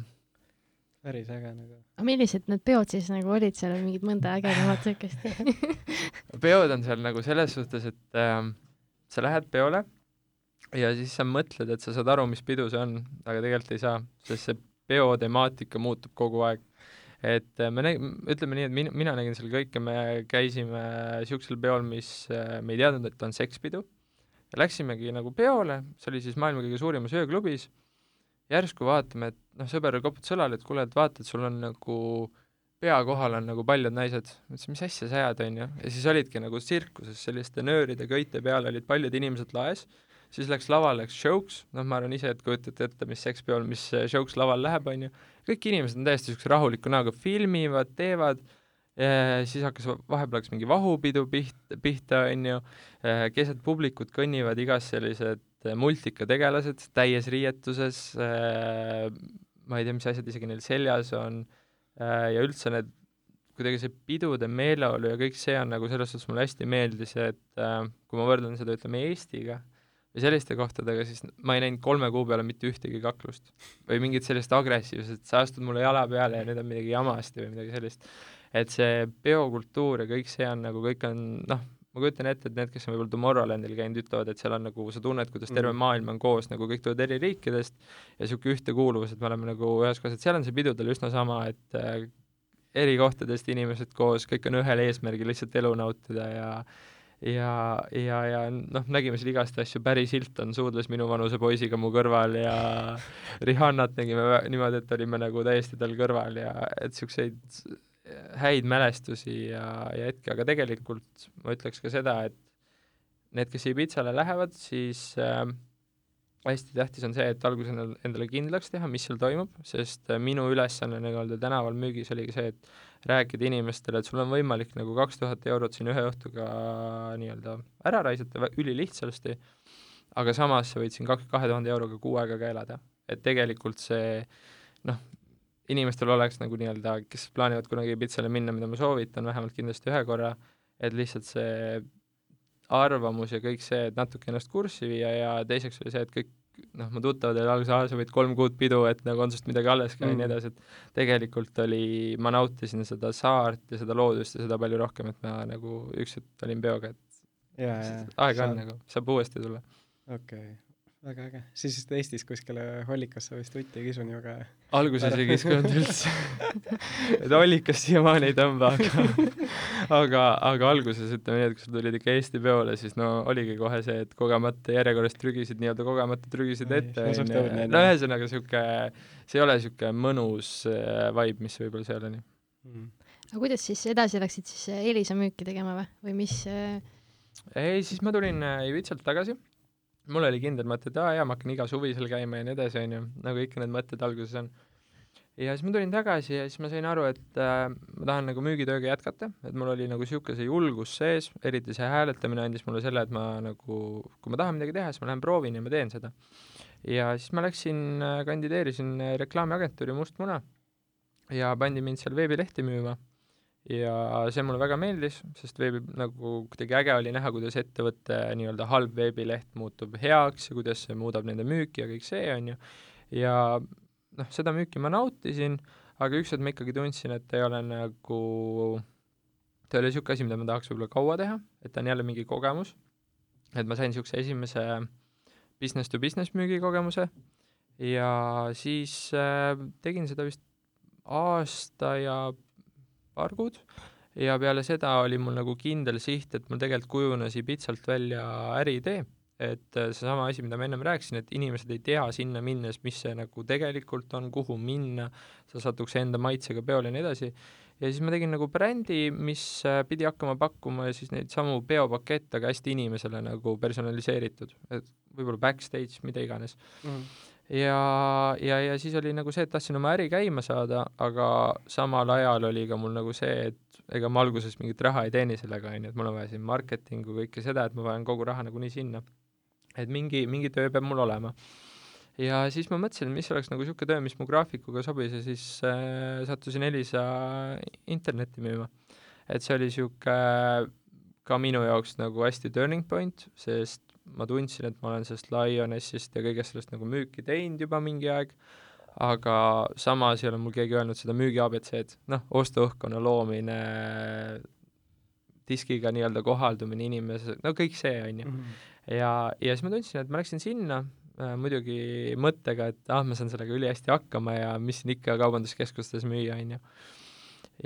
päris äge nagu. aga millised need peod siis nagu olid seal, mingid mõnda ägedamat siukest peod on seal nagu selles suhtes, et äh, sa lähed peole ja siis sa mõtled, et sa saad aru, mis pidu see on, aga tegelikult ei saa, sest see peo temaatika muutub kogu aeg. Et äh, me näg-, ütleme nii, et min-, mina nägin seal kõike, me käisime niisugusel peol, mis äh, me ei teadnud, et on sekspidu, läksimegi nagu peole, see oli siis maailma kõige suurimas ööklubis. Järsku vaatame, et noh, sõber koputas õlale, et kuule, et vaata, et sul on nagu pea kohal on nagu paljud naised. ma ütlesin, mis asja sa ajad, on ju. ja siis olidki nagu tsirkuses selliste nööride köite peal olid paljud inimesed laes, siis läks lavale, läks show'ks, noh, ma arvan ise, et kujutate ette, mis sekspeol, mis show'ks laval läheb, on ju, kõik inimesed on täiesti niisuguse rahuliku näoga, filmivad, teevad, siis hakkas, vahepeal hakkas mingi vahupidu pihta, pihta, on ju, keset publikut kõnnivad igas sellised Eh, multikategelased täies riietuses, eh, ma ei tea, mis asjad isegi neil seljas on, eh, ja üldse need, kuidagi see pidude meeleolu ja kõik see on nagu selles suhtes mulle hästi meeldis, et kui ma võrdlen seda, ütleme, Eestiga või selliste kohtadega, siis ma ei näinud kolme kuu peale mitte ühtegi kaklust. või mingit sellist agressiivset, sa astud mulle jala peale ja nüüd on midagi jamasti või midagi sellist. et see peokultuur ja kõik see on nagu, kõik on noh, ma kujutan ette, et need, kes on võib-olla Tomorrowlandil käinud, ütlevad, et seal on nagu, sa tunned, kuidas terve mm. maailm on koos, nagu kõik tulevad eri riikidest ja niisugune ühtekuuluvus, et me oleme nagu ühes kohas, et seal on see pidudel üsna sama, et äh, eri kohtadest inimesed koos, kõik on ühel eesmärgil lihtsalt elu nautida ja ja, ja, ja noh, nägime seal igast asju, Paris Hilton suudles minuvanuse poisiga mu kõrval ja Rihannat nägime niimoodi, et olime nagu täiesti tal kõrval ja et niisuguseid häid mälestusi ja, ja hetki, aga tegelikult ma ütleks ka seda, et need, kes Ibitsale lähevad, siis äh, hästi tähtis on see, et alguses endale, endale kindlaks teha, mis seal toimub, sest äh, minu ülesanne nii-öelda tänaval müügis oligi see, et rääkida inimestele, et sul on võimalik nagu kaks tuhat eurot siin ühe õhtuga nii-öelda ära raisata ülilihtsasti, aga samas sa võid siin kaks, kahe tuhande euroga kuu aega ka elada. et tegelikult see noh, inimestel oleks nagu nii-öelda, kes plaanivad kunagi Ibitsale minna, mida ma soovitan vähemalt kindlasti ühe korra, et lihtsalt see arvamus ja kõik see, et natuke ennast kurssi viia ja teiseks oli see, et kõik noh, mu tuttavad olid alguses, aa, sa võid kolm kuud pidu, et nagu on sinust midagi alles ka ja mm. nii edasi, et tegelikult oli, ma nautisin seda saart ja seda loodust ja seda palju rohkem, et ma nagu üks hetk olin peoga, et ja, ja, aega on nagu, saab uuesti tulla. okei okay väga äge, siis Eestis kuskile hollikasse vist vutti ei kisu nii väga? alguses ei kiskunud üldse et hollikas siiamaani ei tõmba, aga aga, aga alguses ütleme nii, et kui sa tulid ikka Eesti peole, siis no oligi kohe see, et kogemata järjekorras trügisid nii-öelda kogemata trügisid ette, onju. no ühesõnaga sihuke, see ei ole sihuke mõnus äh, vibe, mis võib-olla seal on mm.. aga kuidas siis edasi läksid siis Elisa müüki tegema või, või mis? Äh? ei, siis ma tulin Ivitsalt tagasi mul oli kindel mõte, et aa jaa, ma hakkan iga suvi seal käima ja nii edasi, on ju, nagu ikka need mõtted alguses on. ja siis ma tulin tagasi ja siis ma sain aru, et äh, ma tahan nagu müügitööga jätkata, et mul oli nagu niisugune see julgus sees, eriti see hääletamine andis mulle selle, et ma nagu, kui ma tahan midagi teha, siis ma lähen proovin ja ma teen seda. ja siis ma läksin, äh, kandideerisin reklaamiagentuuri Must Muna ja pandi mind seal veebilehti müüma ja see mulle väga meeldis, sest veebi nagu kuidagi äge oli näha, kuidas ettevõtte nii-öelda halb veebileht muutub heaks ja kuidas see muudab nende müüki ja kõik see, on ju, ja noh, seda müüki ma nautisin, aga üks hetk ma ikkagi tundsin, et ei ole nagu, ta ei ole niisugune asi, mida ma tahaks võib-olla kaua teha, et ta on jälle mingi kogemus, et ma sain niisuguse esimese business to business müügikogemuse ja siis äh, tegin seda vist aasta ja paar kuud ja peale seda oli mul nagu kindel siht, et mul tegelikult kujunes Ibitsalt välja äriidee, et äh, seesama asi, mida ma ennem rääkisin, et inimesed ei tea sinna minnes, mis see nagu tegelikult on, kuhu minna, sa satuks enda maitsega peole ja nii edasi, ja siis ma tegin nagu brändi, mis äh, pidi hakkama pakkuma siis neid samu peopakette, aga hästi inimesele nagu personaliseeritud, et võib-olla backstage, mida iganes. Mm. -hmm ja, ja, ja siis oli nagu see, et tahtsin oma äri käima saada, aga samal ajal oli ka mul nagu see, et ega ma alguses mingit raha ei teeni sellega, on ju, et mul on vaja siin marketingu, kõike seda, et ma panen kogu raha nagunii sinna. et mingi, mingi töö peab mul olema. ja siis ma mõtlesin, mis oleks nagu niisugune töö, mis mu graafikuga sobis ja siis äh, sattusin Elisa internetti müüma. et see oli niisugune ka minu jaoks nagu hästi turning point, sest ma tundsin, et ma olen sellest Lionessist ja kõigest sellest nagu müüki teinud juba mingi aeg, aga samas ei ole mul keegi öelnud seda müügi abc-d, noh, ostuõhkkonna loomine, diskiga nii-öelda kohaldumine inimese, no kõik see, on ju. Mhm. ja, ja siis ma tundsin, et ma läksin sinna äh, muidugi mõttega, et ah, ma saan sellega ülihästi hakkama ja mis siin ikka kaubanduskeskustes müüa, on ju.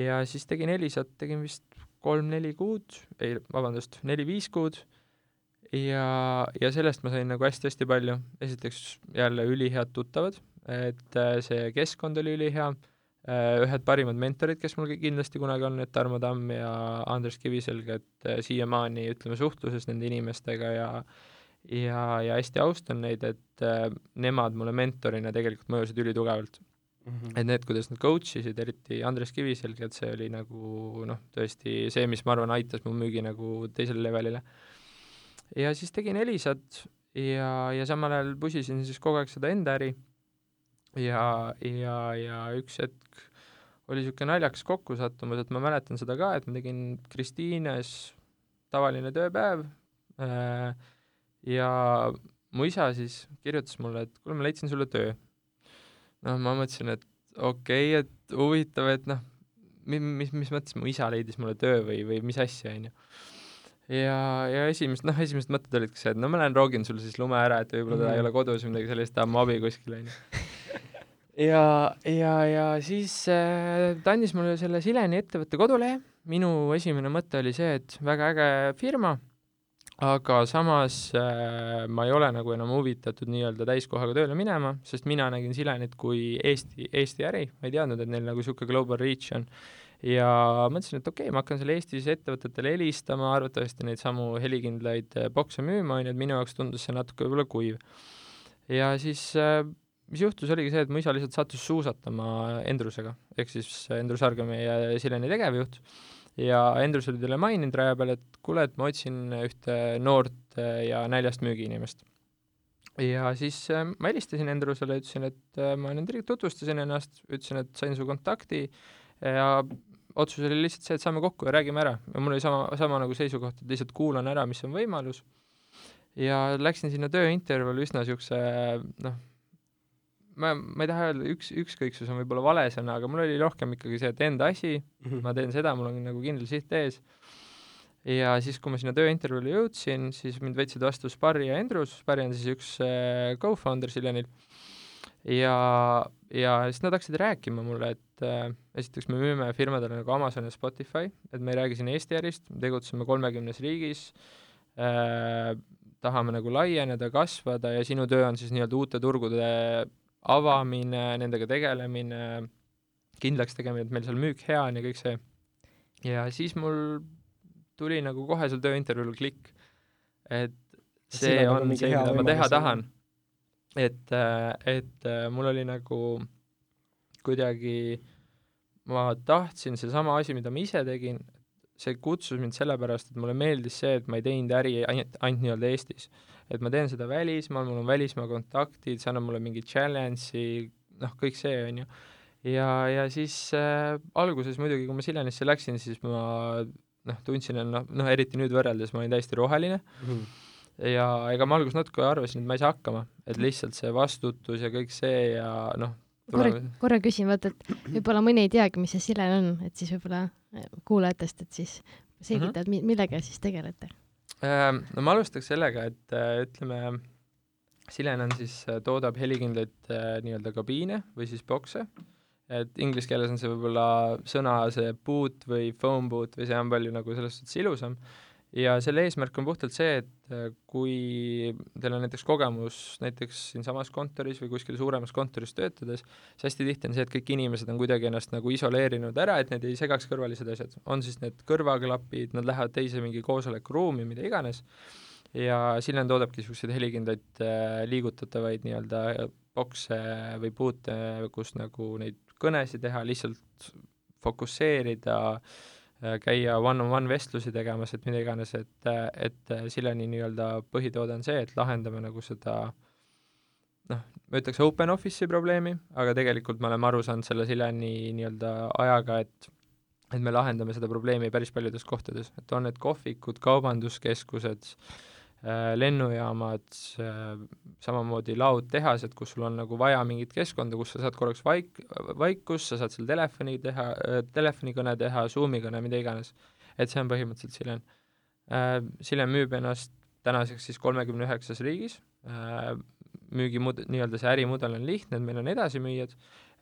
ja siis tegin Elisat, tegin vist kolm-neli kuud, ei, vabandust, neli-viis kuud ja, ja sellest ma sain nagu hästi-hästi palju, esiteks jälle ülihead tuttavad, et äh, see keskkond oli ülihea, äh, ühed parimad mentorid, kes mul kindlasti kunagi on, et Tarmo Tamm ja Andres Kiviselg, et äh, siiamaani ütleme suhtluses nende inimestega ja ja, ja hästi austan neid, et nemad mulle mentorina tegelikult mõjusid ülitugevalt mm. -hmm. et need, kuidas nad coach isid, eriti Andres Kiviselg, et see oli nagu noh, tõesti see, mis ma arvan, aitas mu müügi nagu teisele levelile ja siis tegin Elisat ja, ja samal ajal pusisin siis kogu aeg seda enda äri ja, ja, ja üks hetk oli niisugune naljakas kokkusattumus, et ma mäletan seda ka, et ma tegin Kristiines tavaline tööpäev äh, ja mu isa siis kirjutas mulle, et kuule, ma leidsin sulle töö. noh, ma mõtlesin, et okei okay,, et huvitav, et noh, mis, mis, mis mõttes mu isa leidis mulle töö või, või mis asja, on ju. Ja, ja esimesed, noh, esimesed mõtted olidki see, et no ma lähen roogin sulle siis lume ära, et võib-olla ta mm ei ole kodus või midagi sellist, tahab mu abi kuskil, on ju ja, ja, ja siis äh, ta andis mulle selle Sileni ettevõtte kodulehe, minu esimene mõte oli see, et väga äge firma, aga samas äh, ma ei ole nagu enam huvitatud nii-öelda täiskohaga tööle minema, sest mina nägin Silenit kui Eesti, Eesti äri, ma ei teadnud, et neil nagu niisugune global reach on. Ja mõtlesin, et okei okay,, ma hakkan seal Eestis ettevõtetele helistama, arvatavasti neid samu helikindlaid äh, bokse müüma, on ju, et minu jaoks tundus see natuke võib-olla kuiv. ja siis äh, mis juhtus, oligi see, et mu isa lihtsalt sattus suusatama Endrusega, ehk siis Endrus Arge, meie Sileni tegevjuht, ja Endrus oli talle maininud raja peal, et kuule, et ma otsin ühte noort ja näljast müügiinimest. ja siis äh, ma helistasin Endrusele, ütlesin, et äh, ma nendega tutvustasin ennast, ütlesin, et sain su kontakti ja otsus oli lihtsalt see, et saame kokku ja räägime ära. ja mul oli sama, sama nagu seisukoht, et lihtsalt kuulan ära, mis on võimalus, ja läksin sinna tööintervjuule üsna niisuguse noh, ma, ma ei taha öelda, üks, ükskõiksus on võib-olla vale sõna, aga mul oli rohkem ikkagi see, et enda asi mm, -hmm. ma teen seda, mul on nagu kindel siht ees. ja siis, kui ma sinna tööintervjuule jõudsin, siis mind võtsid vastu Sparri ja Endrus, Sparri on siis üks äh, co-founder Silenil, ja, ja siis nad hakkasid rääkima mulle, et äh, esiteks me müüme firmadele nagu Amazon ja Spotify, et me ei räägi siin Eesti ärist, me tegutseme kolmekümnes riigis äh,, tahame nagu laieneda, kasvada ja sinu töö on siis nii-öelda uute turgude avamine, nendega tegelemine, kindlaks tegemine, et meil seal müük hea on ja kõik see. ja siis mul tuli nagu kohe seal tööintervjuul klikk, et see et on see, mida ma teha tahan. et, et mul oli nagu kuidagi, ma tahtsin seesama asi, mida ma ise tegin, see kutsus mind sellepärast, et mulle meeldis see, et ma ei teinud äri ainult, ainult nii-öelda Eestis et ma teen seda välismaal, mul on välismaa kontaktid, see annab mulle mingi challenge'i, noh, kõik see, on ju. ja, ja siis äh, alguses muidugi, kui ma Silenisse läksin, siis ma noh, tundsin, et noh, noh, eriti nüüd võrreldes ma olin täiesti roheline mm. -hmm ja ega ma alguses natuke arvasin, et ma ei saa hakkama, et lihtsalt see vastutus ja kõik see ja noh, korra, korra küsin, vaata, et võib-olla mõni ei teagi, mis see Silen on, et siis võib-olla äh, kuulajatest, et siis selgitad mm, -hmm. millega siis tegelete Ehm, no ma alustaks sellega, et äh, ütleme, Silen on siis, äh, toodab helikindlaid äh, nii-öelda kabiine või siis bokse, et inglise keeles on see võib-olla sõna see boot või phone boot või see on palju nagu selles suhtes ilusam ja selle eesmärk on puhtalt see, et äh, kui teil on näiteks kogemus näiteks siinsamas kontoris või kuskil suuremas kontoris töötades, siis hästi tihti on see, et kõik inimesed on kuidagi ennast nagu isoleerinud ära, et need ei segaks kõrvalised asjad. on siis need kõrvaklapid, nad lähevad teise mingi koosolekuruumi, mida iganes, ja Silen toodabki niisuguseid helikindlaid äh, liigutatavaid nii-öelda bokse või puute, kus nagu neid kõnesid teha, lihtsalt fokusseerida Äh, käia one-on-one vestlusi tegemas, et mida iganes, et, et Sileni nii-öelda põhitoode on see, et lahendame nagu seda noh, ma ütleks open office'i probleemi, aga tegelikult me oleme aru saanud selle Sileni nii-öelda ajaga, et et me lahendame seda probleemi päris paljudes kohtades, et on need kohvikud, kaubanduskeskused äh,, Äh, lennujaamad, äh, samamoodi laod, tehased, kus sul on nagu vaja mingit keskkonda, kus sa saad korraks vaik-, vaikust, sa saad seal telefoni teha, äh, telefonikõne teha, Zoomi kõne, mida iganes. et see on põhimõtteliselt Silen. Silen müüb ennast tänaseks siis kolmekümne üheksas riigis, müügimud-, nii-öelda see ärimudel on lihtne, et meil on edasimüüjad,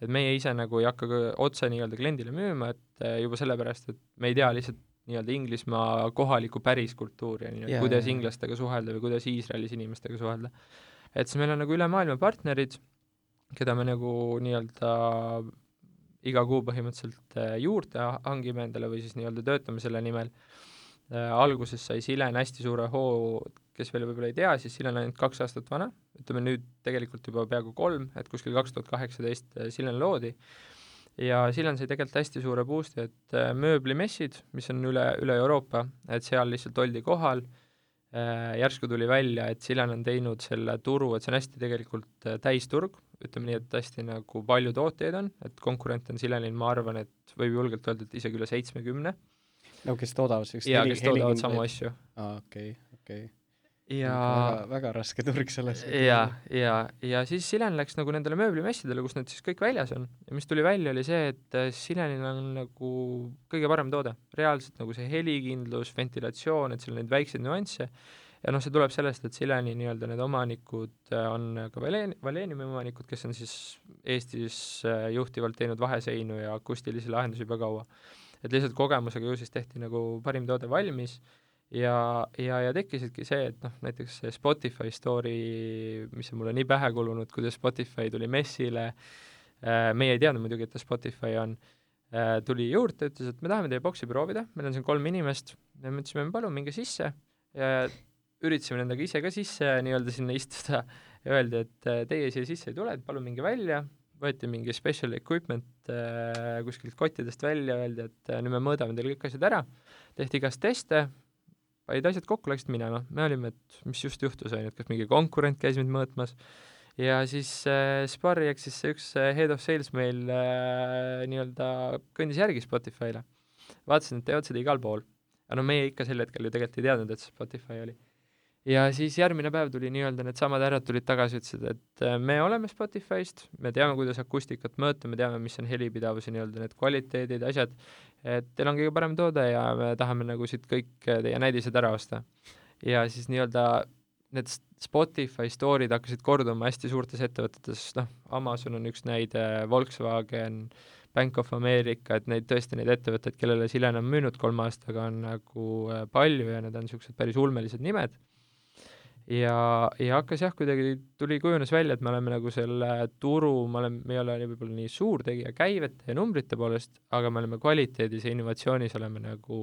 et meie ise nagu ei hakka otse nii-öelda kliendile müüma, et juba sellepärast, et me ei tea lihtsalt nii-öelda Inglismaa kohalikku päriskultuuri, on ju, et kuidas inglastega suhelda või kuidas Iisraelis inimestega suhelda. et siis meil on nagu üle maailma partnerid, keda me nagu nii-öelda iga kuu põhimõtteliselt äh, juurde hangime endale või siis nii-öelda töötame selle nimel äh,. alguses sai Silen hästi suure hoo, kes veel võib-olla ei tea, siis Silen on ainult kaks aastat vana, ütleme nüüd tegelikult juba peaaegu kolm, et kuskil kaks tuhat kaheksateist äh, Silen loodi ja Silen sai tegelikult hästi suure boost'i, et äh, mööblimessid, mis on üle, üle Euroopa, et seal lihtsalt oldi kohal äh, järsku tuli välja, et Silen on teinud selle turu, et see on hästi tegelikult äh, täisturg, ütleme nii, et hästi nagu palju tooteid on, et konkurente on Silenil, ma arvan, et võib julgelt öelda, et isegi üle seitsmekümne. no kes toodavad sellist jaa, kes toodavad samu asju. aa, okei okay,, okei okay ja väga, väga raske turg selles ja, ja, ja siis Silen läks nagu nendele mööblimessidele, kus need siis kõik väljas on. Ja mis tuli välja, oli see, et äh, Silenil on nagu kõige parem toode, reaalselt nagu see helikindlus, ventilatsioon, et seal on neid väikseid nüansse. Ja noh, see tuleb sellest, et Sileni nii-öelda need omanikud äh, on ka Valen-, Valeniumi omanikud, kes on siis Eestis äh, juhtivalt teinud vaheseinu ja akustilisi lahendusi juba kaua. et lihtsalt kogemusega ju siis tehti nagu parim toode valmis ja, ja, ja tekkisidki see, et noh, näiteks see Spotify story, mis on mulle nii pähe kulunud, kuidas Spotify tuli messile äh,, meie ei teadnud muidugi, et ta Spotify on äh,, tuli juurde, ütles, et me tahame teie boksi proovida, meil on siin kolm inimest, ja me ütlesime, palun minge sisse. Ja üritasime nendega ise ka sisse nii-öelda sinna istuda ja öeldi, et äh, teie siia sisse ei tule, et palun minge välja, võeti mingi special equipment kuskilt kottidest välja, öeldi, et nüüd me mõõdame teil kõik asjad ära, tehti igast teste, panid asjad kokku, läksid minema, me olime, et mis just juhtus, on ju, et kas mingi konkurent käis mind mõõtmas, ja siis äh, Sparri ehk siis see üks äh, head of sales meil äh, nii-öelda kõndis järgi Spotify'le. vaatasin, et teevad seda igal pool. aga no meie ikka sel hetkel ju tegelikult ei teadnud, et see Spotify oli ja siis järgmine päev tuli nii-öelda needsamad härrad tulid tagasi, ütlesid, et äh, me oleme Spotify'st, me teame, kuidas akustikat mõõta, me teame, mis on helipidavuse nii-öelda need kvaliteedid, asjad, et teil on kõige parem toode ja me tahame nagu siit kõik teie näidised ära osta. ja siis nii-öelda need Spotify story'd hakkasid korduma hästi suurtes ettevõtetes, noh, Amazon on üks näide, Volkswagen, Bank of America, et neid tõesti, neid ettevõtteid, kellele Silen on müünud kolme aastaga, on nagu äh, palju ja need on niisugused päris ulmelised nimed ja, ja hakkas jah, kuidagi tuli, kujunes välja, et me oleme nagu selle turu, me oleme, me ei ole võib-olla nii suur tegija käivete ja numbrite poolest, aga me oleme kvaliteedis ja innovatsioonis oleme nagu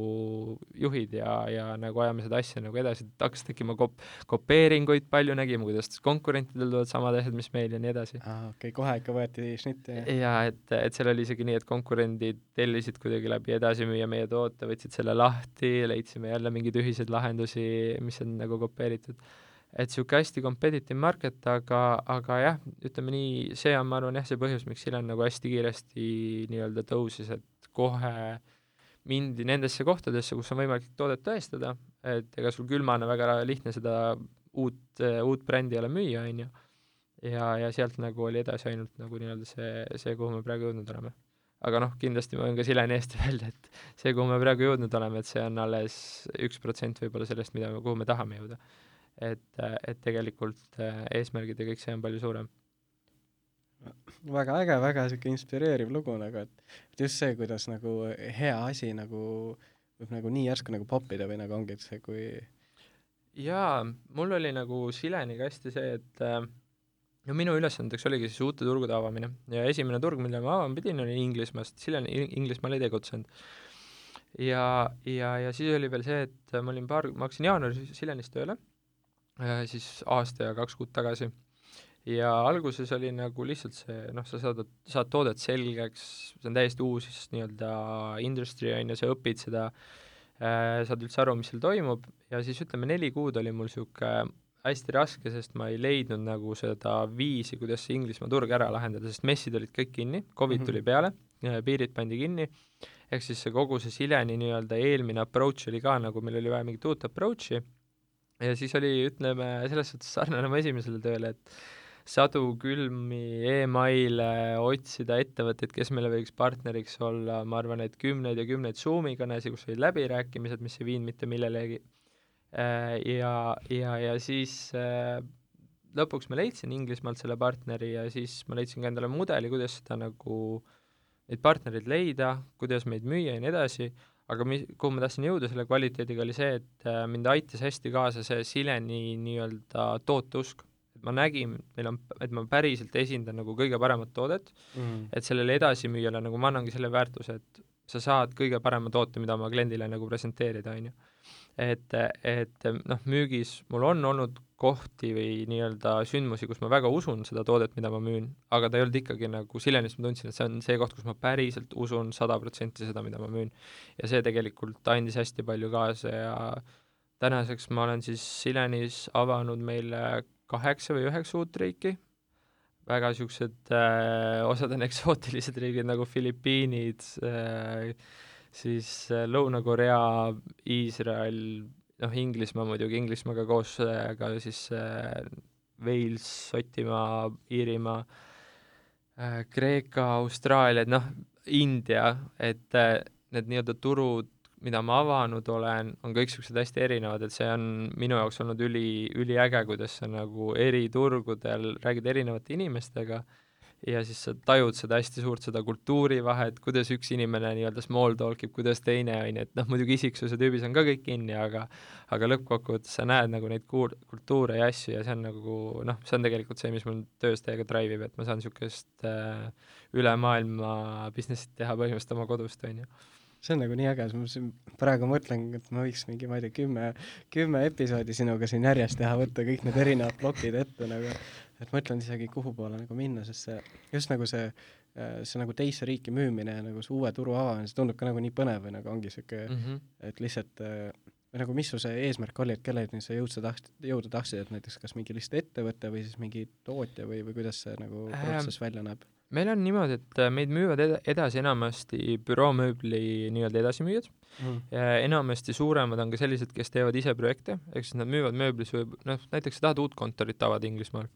juhid ja, ja nagu ajame seda asja nagu edasi, et hakkas tekkima kop-, kopeeringuid palju, nägime, kuidas konkurentidel tulevad samad asjad, mis meil ja nii edasi. aa, okei okay,, kohe ikka võeti šnitti? jaa, et, et seal oli isegi nii, et konkurendid tellisid kuidagi läbi edasimüüja meie toote, võtsid selle lahti, leidsime jälle mingeid ühiseid lahendusi, mis on nagu kopeeritud et niisugune hästi competitive market, aga, aga jah, ütleme nii, see on, ma arvan jah, see põhjus, miks Silen nagu hästi kiiresti nii-öelda tõusis, et kohe mindi nendesse kohtadesse, kus on võimalik toodet tõestada, et ega sul külmana väga lihtne seda uut, uut brändi ei ole müüa, on ju, ja, ja sealt nagu oli edasi ainult nagu nii-öelda see, see, kuhu me praegu jõudnud oleme. aga noh, kindlasti ma võin ka Sileni eest öelda, et see, kuhu me praegu jõudnud oleme, et see on alles üks protsent võib-olla sellest, mida kuhu me tahame jõuda et, et tegelikult äh, eesmärgid ja kõik see on palju suurem. väga äge, väga niisugune inspireeriv lugu nagu, et just see, kuidas nagu hea asi nagu võib nagu nii järsku nagu popida või nagu ongi, see, kui jaa, mul oli nagu Sileniga hästi see, et äh, no minu ülesandeks oligi siis uute turgude avamine ja esimene turg, mille ma avama pidin, oli Inglismaast, Silen Inglismaal ei tegutsenud. ja, ja, ja siis oli veel see, et ma olin paar, ma hakkasin jaanuaris Silenis tööle siis aasta ja kaks kuud tagasi. ja alguses oli nagu lihtsalt see, noh, sa saad, saad toodet selgeks, see on täiesti uus nii-öelda industry, on ju, sa õpid seda äh,, saad üldse aru, mis seal toimub, ja siis ütleme, neli kuud oli mul niisugune hästi raske, sest ma ei leidnud nagu seda viisi, kuidas see Inglismaa turg ära lahendada, sest messid olid kõik kinni, Covid mm -hmm. tuli peale, piirid pandi kinni, ehk siis see kogu see Sileni nii-öelda eelmine approach oli ka nagu, meil oli vaja mingit uut approach'i ja siis oli, ütleme, selles suhtes sarnane mu esimesele tööle, et sadu külmi emaile otsida ettevõtteid, kes meile võiks partneriks olla, ma arvan, et kümneid ja kümneid Zoomi kõnesid, kus olid läbirääkimised, mis ei viinud mitte millelegi. Äh, ja, ja, ja siis äh, lõpuks ma leidsin Inglismaalt selle partneri ja siis ma leidsin ka endale mudeli, kuidas seda nagu, neid partnereid leida, kuidas meid müüa ja nii edasi aga mi-, kuhu ma tahtsin jõuda selle kvaliteediga, oli see, et äh, mind aitas hästi kaasa see Sileni nii-öelda tooteusk. et ma nägin, meil on, et ma päriselt esindan nagu kõige paremat toodet mm., et sellele edasimüüjale nagu ma annangi selle väärtuse, et sa saad kõige parema toote, mida oma kliendile nagu presenteerida, on ju et, et noh, müügis mul on olnud kohti või nii-öelda sündmusi, kus ma väga usun seda toodet, mida ma müün, aga ta ei olnud ikkagi nagu, Silenis ma tundsin, et see on see koht, kus ma päriselt usun sada protsenti seda, mida ma müün. ja see tegelikult andis hästi palju kaasa ja tänaseks ma olen siis Silenis avanud meile kaheksa või üheksa uut riiki, väga niisugused äh,, osad on eksootilised riigid nagu Filipiinid äh,, siis äh, Lõuna-Korea, Iisrael, noh, Inglismaa muidugi, Inglismaaga koos äh, ka siis äh, Wales, Šotimaa, Iirimaa Kreeka, Austraalia, et noh, India, et need nii-öelda turud, mida ma avanud olen, on kõik niisugused hästi erinevad, et see on minu jaoks olnud üli, üliäge, kuidas sa nagu eri turgudel räägid erinevate inimestega ja siis sa tajud seda hästi suurt, seda kultuurivahet, kuidas üks inimene nii-öelda small talk ib, kuidas teine, on ju, et noh, muidugi isiksuse tüübis on ka kõik kinni, aga aga lõppkokkuvõttes sa näed nagu neid kuul-, kultuure ja asju ja see on nagu noh, see on tegelikult see, mis mul töös täiega drive ib, et ma saan niisugust äh, üle maailma business'it teha põhimõtteliselt oma kodust, on ju. See on nagu nii äge, ma siin praegu mõtlen, et ma võiks mingi, ma ei tea, kümme, kümme episoodi sinuga siin järjest teha, võtta kõik need erinevad plokid ette nagu, et mõtlen isegi, kuhu poole nagu minna, sest see, just nagu see, see nagu teise riiki müümine ja nagu see uue turu avamine, see tundub ka nagu nii põnev või nagu ongi niisugune mm, -hmm. et lihtsalt või nagu mis su see eesmärk oli, et kelleni sa jõudsa tahtsid, jõuda tahtsid, et näiteks kas mingi lihtsalt ettevõte või siis mingi tootja või, või kuidas see nagu ähm, protsess välja näeb? Meil on niimoodi, et äh, meid müüvad ed edasi enamasti büroomööbli nii-öelda edasimüüjad. Mm.. enamasti suuremad on ka sellised, kes teevad ise projekte, ehk siis nad müüvad mööblis või noh, näiteks sa tahad uut kontorit avada Inglismaal.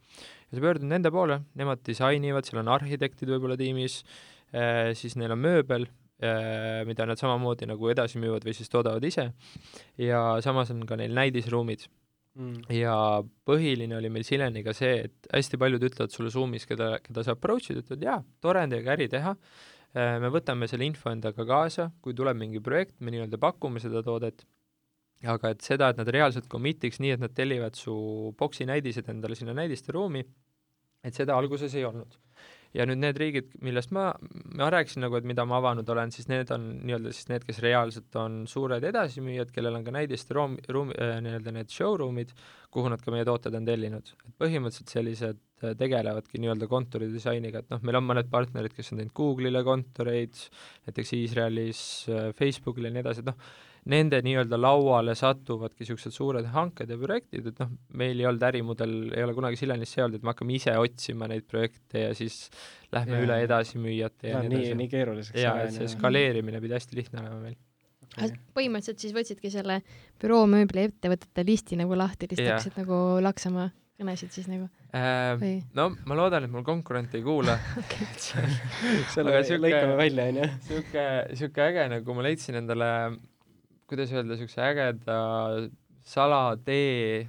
Ja sa pöördud nende poole, nemad disainivad, seal on arhitektid võib-olla tiimis, äh, siis neil on mööbel, äh, mida nad samamoodi nagu edasi müüvad või siis toodavad ise. Ja samas on ka neil näidisruumid mm.. ja põhiline oli meil Sileniga see, et hästi paljud ütlevad sulle Zoomis, keda, keda sa approach'id, ütlevad jaa, tore on teiega äri teha, äh, me võtame selle info endaga kaasa, kui tuleb mingi projekt, me nii-öelda pakume seda toodet, aga et seda, et nad reaalselt commit'iks nii, et nad tellivad su boksi näidised endale sinna näidiste ruumi, et seda alguses ei olnud ja nüüd need riigid, millest ma, ma rääkisin nagu, et mida ma avanud olen, siis need on nii-öelda siis need, kes reaalselt on suured edasimüüjad, kellel on ka näidiste ruum, ruum äh,, nii-öelda need showroom'id, kuhu nad ka meie tooted on tellinud. et põhimõtteliselt sellised äh, tegelevadki nii-öelda kontoridisainiga, et noh, meil on mõned partnerid, kes on teinud Google'ile kontoreid, näiteks Iisraelis äh,, Facebookile ja nii edasi, et noh, nende nii-öelda lauale satuvadki niisugused suured hanked ja projektid, et noh, meil ei olnud ärimudel, ei ole kunagi Silenis see olnud, et me hakkame ise otsima neid projekte ja siis lähme ja, üle edasimüüjate ja, ja nii edasi. nii keeruliseks. jaa, et see skaleerimine pidi hästi lihtne olema meil okay.. põhimõtteliselt siis võtsidki selle büroomööbli ettevõtete listi nagu lahti, lihtsalt hakkasid nagu laksama kõnesid siis nagu äh,? No ma loodan, et mul konkurent ei kuula selle lõikame välja, onju. sihuke, sihuke äge, nagu ma leidsin endale kuidas öelda, niisuguse ägeda salatee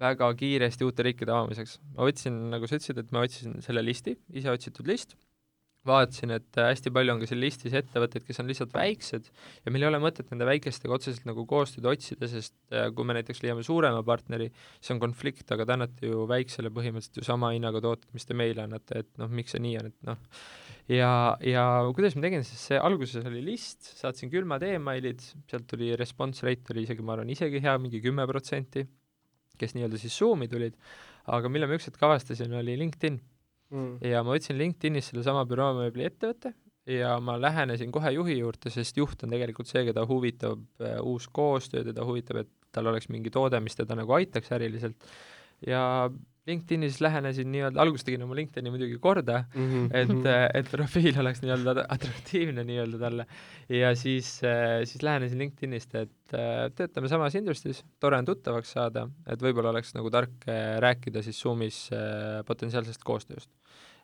väga kiiresti uute riikide avamiseks. ma võtsin, nagu sa ütlesid, et ma otsisin selle listi, ise otsitud list, vaatasin, et hästi palju on ka seal listis ettevõtteid, kes on lihtsalt väiksed ja meil ei ole mõtet nende väikestega otseselt nagu koostööd otsida, sest äh, kui me näiteks leiame suurema partneri, siis on konflikt, aga te annate ju väiksele põhimõtteliselt ju sama hinnaga tooted, mis te meile annate, et noh, miks see nii on, et noh, ja, ja kuidas ma tegin, siis see alguses oli list, saatsin külmad emailid, sealt tuli response rate oli isegi, ma arvan, isegi hea, mingi kümme protsenti, kes nii-öelda siis Zoomi tulid, aga mille ma ükskord avastasin, oli LinkedIn mm.. ja ma võtsin LinkedInis sellesama büroomööbli ettevõtte ja ma lähenesin kohe juhi juurde, sest juht on tegelikult see, keda huvitab uh, uus koostöö, teda huvitab, et tal oleks mingi toode, mis teda nagu aitaks äriliselt. Ja LinkedInis lähenesin nii-öelda, alguses tegin oma LinkedIni muidugi korda mm, -hmm. et, mhm. et profiil oleks nii-öelda atraktiivne nii-öelda talle. ja siis, siis lähenesin LinkedInist, et töötame samas industry's, tore on tuttavaks saada, et võib-olla oleks nagu tark äh, rääkida siis Zoomis äh, potentsiaalsest koostööst.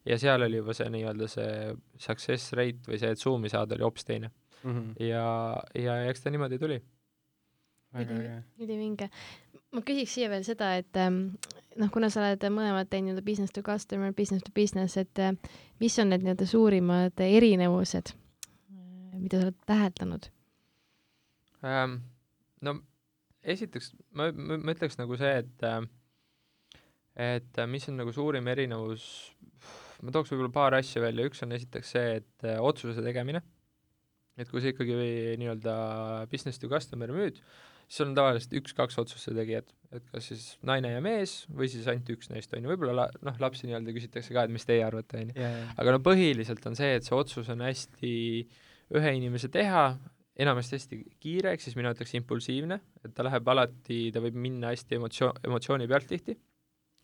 ja seal oli juba see nii-öelda see success rate või see, et Zoomi saada, oli hoopis teine mm. -hmm. ja, ja eks ta niimoodi tuli. ülivinge ma küsiks siia veel seda, et ähm, noh, kuna sa oled mõlemad teinud nii-öelda business to customer, business to business, et äh, mis on need nii-öelda suurimad erinevused, äh, mida sa oled täheldanud? Ähm,? no esiteks ma, ma, ma ütleks nagu see, et äh, et mis on nagu suurim erinevus, ma tooks võib-olla paar asja välja, üks on esiteks see, et otsuse tegemine, et kui sa ikkagi nii-öelda business to customer müüd, siis on tavaliselt üks-kaks otsuse tegijat, et kas siis naine ja mees või siis ainult üks neist, on ju, võib-olla la-, noh, lapsi nii-öelda küsitakse ka, et mis teie arvate, on ju. aga no põhiliselt on see, et see otsus on hästi ühe inimese teha enamasti hästi kiire, ehk siis mina ütleks impulsiivne, et ta läheb alati, ta võib minna hästi emotsio-, emotsiooni pealt tihti,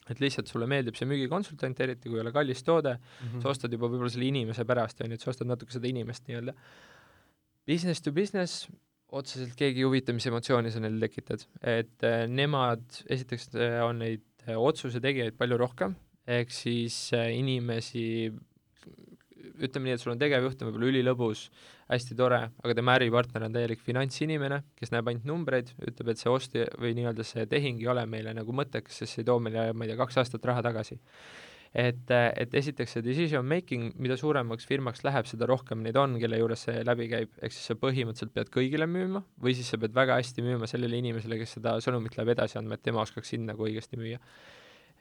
et lihtsalt sulle meeldib see müügikonsultant, eriti kui ei ole kallis toode mm, -hmm. sa ostad juba võib-olla selle inimese pärast, on ju, et sa ostad natuke seda inimest nii-öelda. Business to business, otseselt keegi ei huvita, mis emotsiooni sa neile tekitad, et äh, nemad, esiteks äh, on neid äh, otsuse tegijaid palju rohkem, ehk siis äh, inimesi ütleme nii, et sul on tegevjuht, on võib-olla ülilõbus, hästi tore, aga tema äripartner on täielik finantsinimene, kes näeb ainult numbreid, ütleb, et see ost- või nii-öelda see tehing ei ole meile nagu mõttekas, sest see ei too meile, ma ei tea, kaks aastat raha tagasi. Et, et esiteks see decision making, mida suuremaks firmaks läheb, seda rohkem neid on, kelle juures see läbi käib, ehk siis sa põhimõtteliselt pead kõigile müüma või siis sa pead väga hästi müüma sellele inimesele, kes seda sõnumit läheb edasi andma, et tema oskaks sind nagu õigesti müüa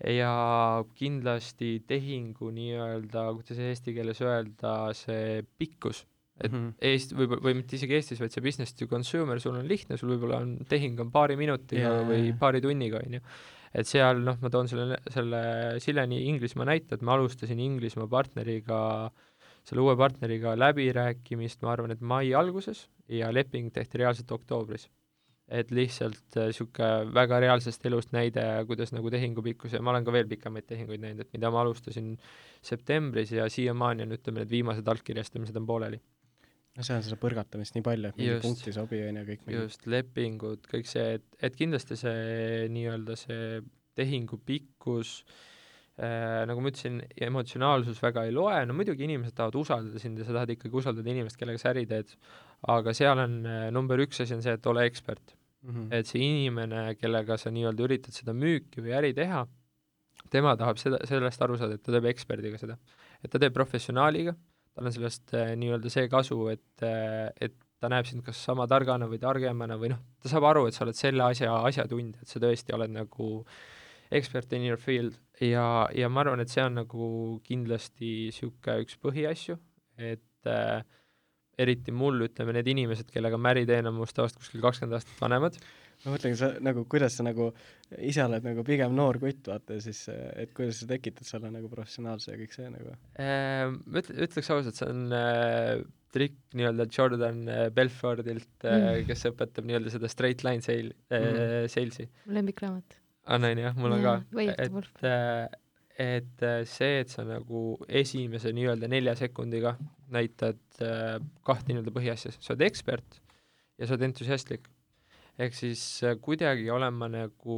ja kindlasti tehingu nii-öelda, kuidas eesti keeles öelda, see pikkus, et mm -hmm. Eesti, võib-olla, või mitte isegi Eestis, vaid see business to consumer, sul on lihtne, sul võib-olla on, tehing on paari minutiga yeah. või paari tunniga, on ju. Et seal, noh, ma toon selle, selle Sileni Inglismaa näite, et ma alustasin Inglismaa partneriga, selle uue partneriga läbirääkimist, ma arvan, et mai alguses ja leping tehti reaalselt oktoobris et lihtsalt niisugune äh, väga reaalsest elust näide, kuidas nagu tehingu pikkus ja ma olen ka veel pikemaid tehinguid näinud, et mida ma alustasin septembris ja siiamaani on, ütleme, need viimased allkirjastamised on pooleli. No see on seda põrgatamist nii palju, et mingi just, punkt ei sobi, on ju, kõik mingi... just, lepingud, kõik see, et, et kindlasti see nii-öelda see tehingu pikkus äh, nagu ma ütlesin, emotsionaalsus väga ei loe, no muidugi inimesed tahavad usaldada sind ja sa tahad ikkagi usaldada inimest, kellega sa äri teed, aga seal on äh, number üks asi on see, et ole ekspert mm. -hmm. et see inimene, kellega sa nii-öelda üritad seda müüki või äri teha, tema tahab seda, sellest aru saada, et ta teeb eksperdiga seda. et ta teeb professionaaliga, tal on sellest äh, nii-öelda see kasu, et äh,, et ta näeb sind kas sama targana või targemana või noh, ta saab aru, et sa oled selle asja asjatundja, et sa tõesti oled nagu expert in your field ja, ja ma arvan, et see on nagu kindlasti niisugune üks põhiasju, et äh, eriti mul, ütleme, need inimesed, kellega ma äri teen, on minust tavaliselt kuskil kakskümmend aastat vanemad. Ma mõtlengi, sa nagu, kuidas sa nagu, ise oled nagu pigem noor kutt, vaata siis, et kuidas sa tekitad selle nagu professionaalse ja kõik see nagu ehm,? Ütle, ütleks ausalt, see on äh, trikk nii-öelda Jordan äh, Belfordilt äh, mm., kes õpetab nii-öelda seda straight line sale äh, mm. sales'i. lemmikraamat. on, on jah, mul on ja, ka. et äh, et see, et sa nagu esimese nii-öelda nelja sekundiga näitad äh, kahte nii-öelda põhiasja, sa oled ekspert ja sa oled entusiastlik. Ehk siis äh, kuidagi olen ma nagu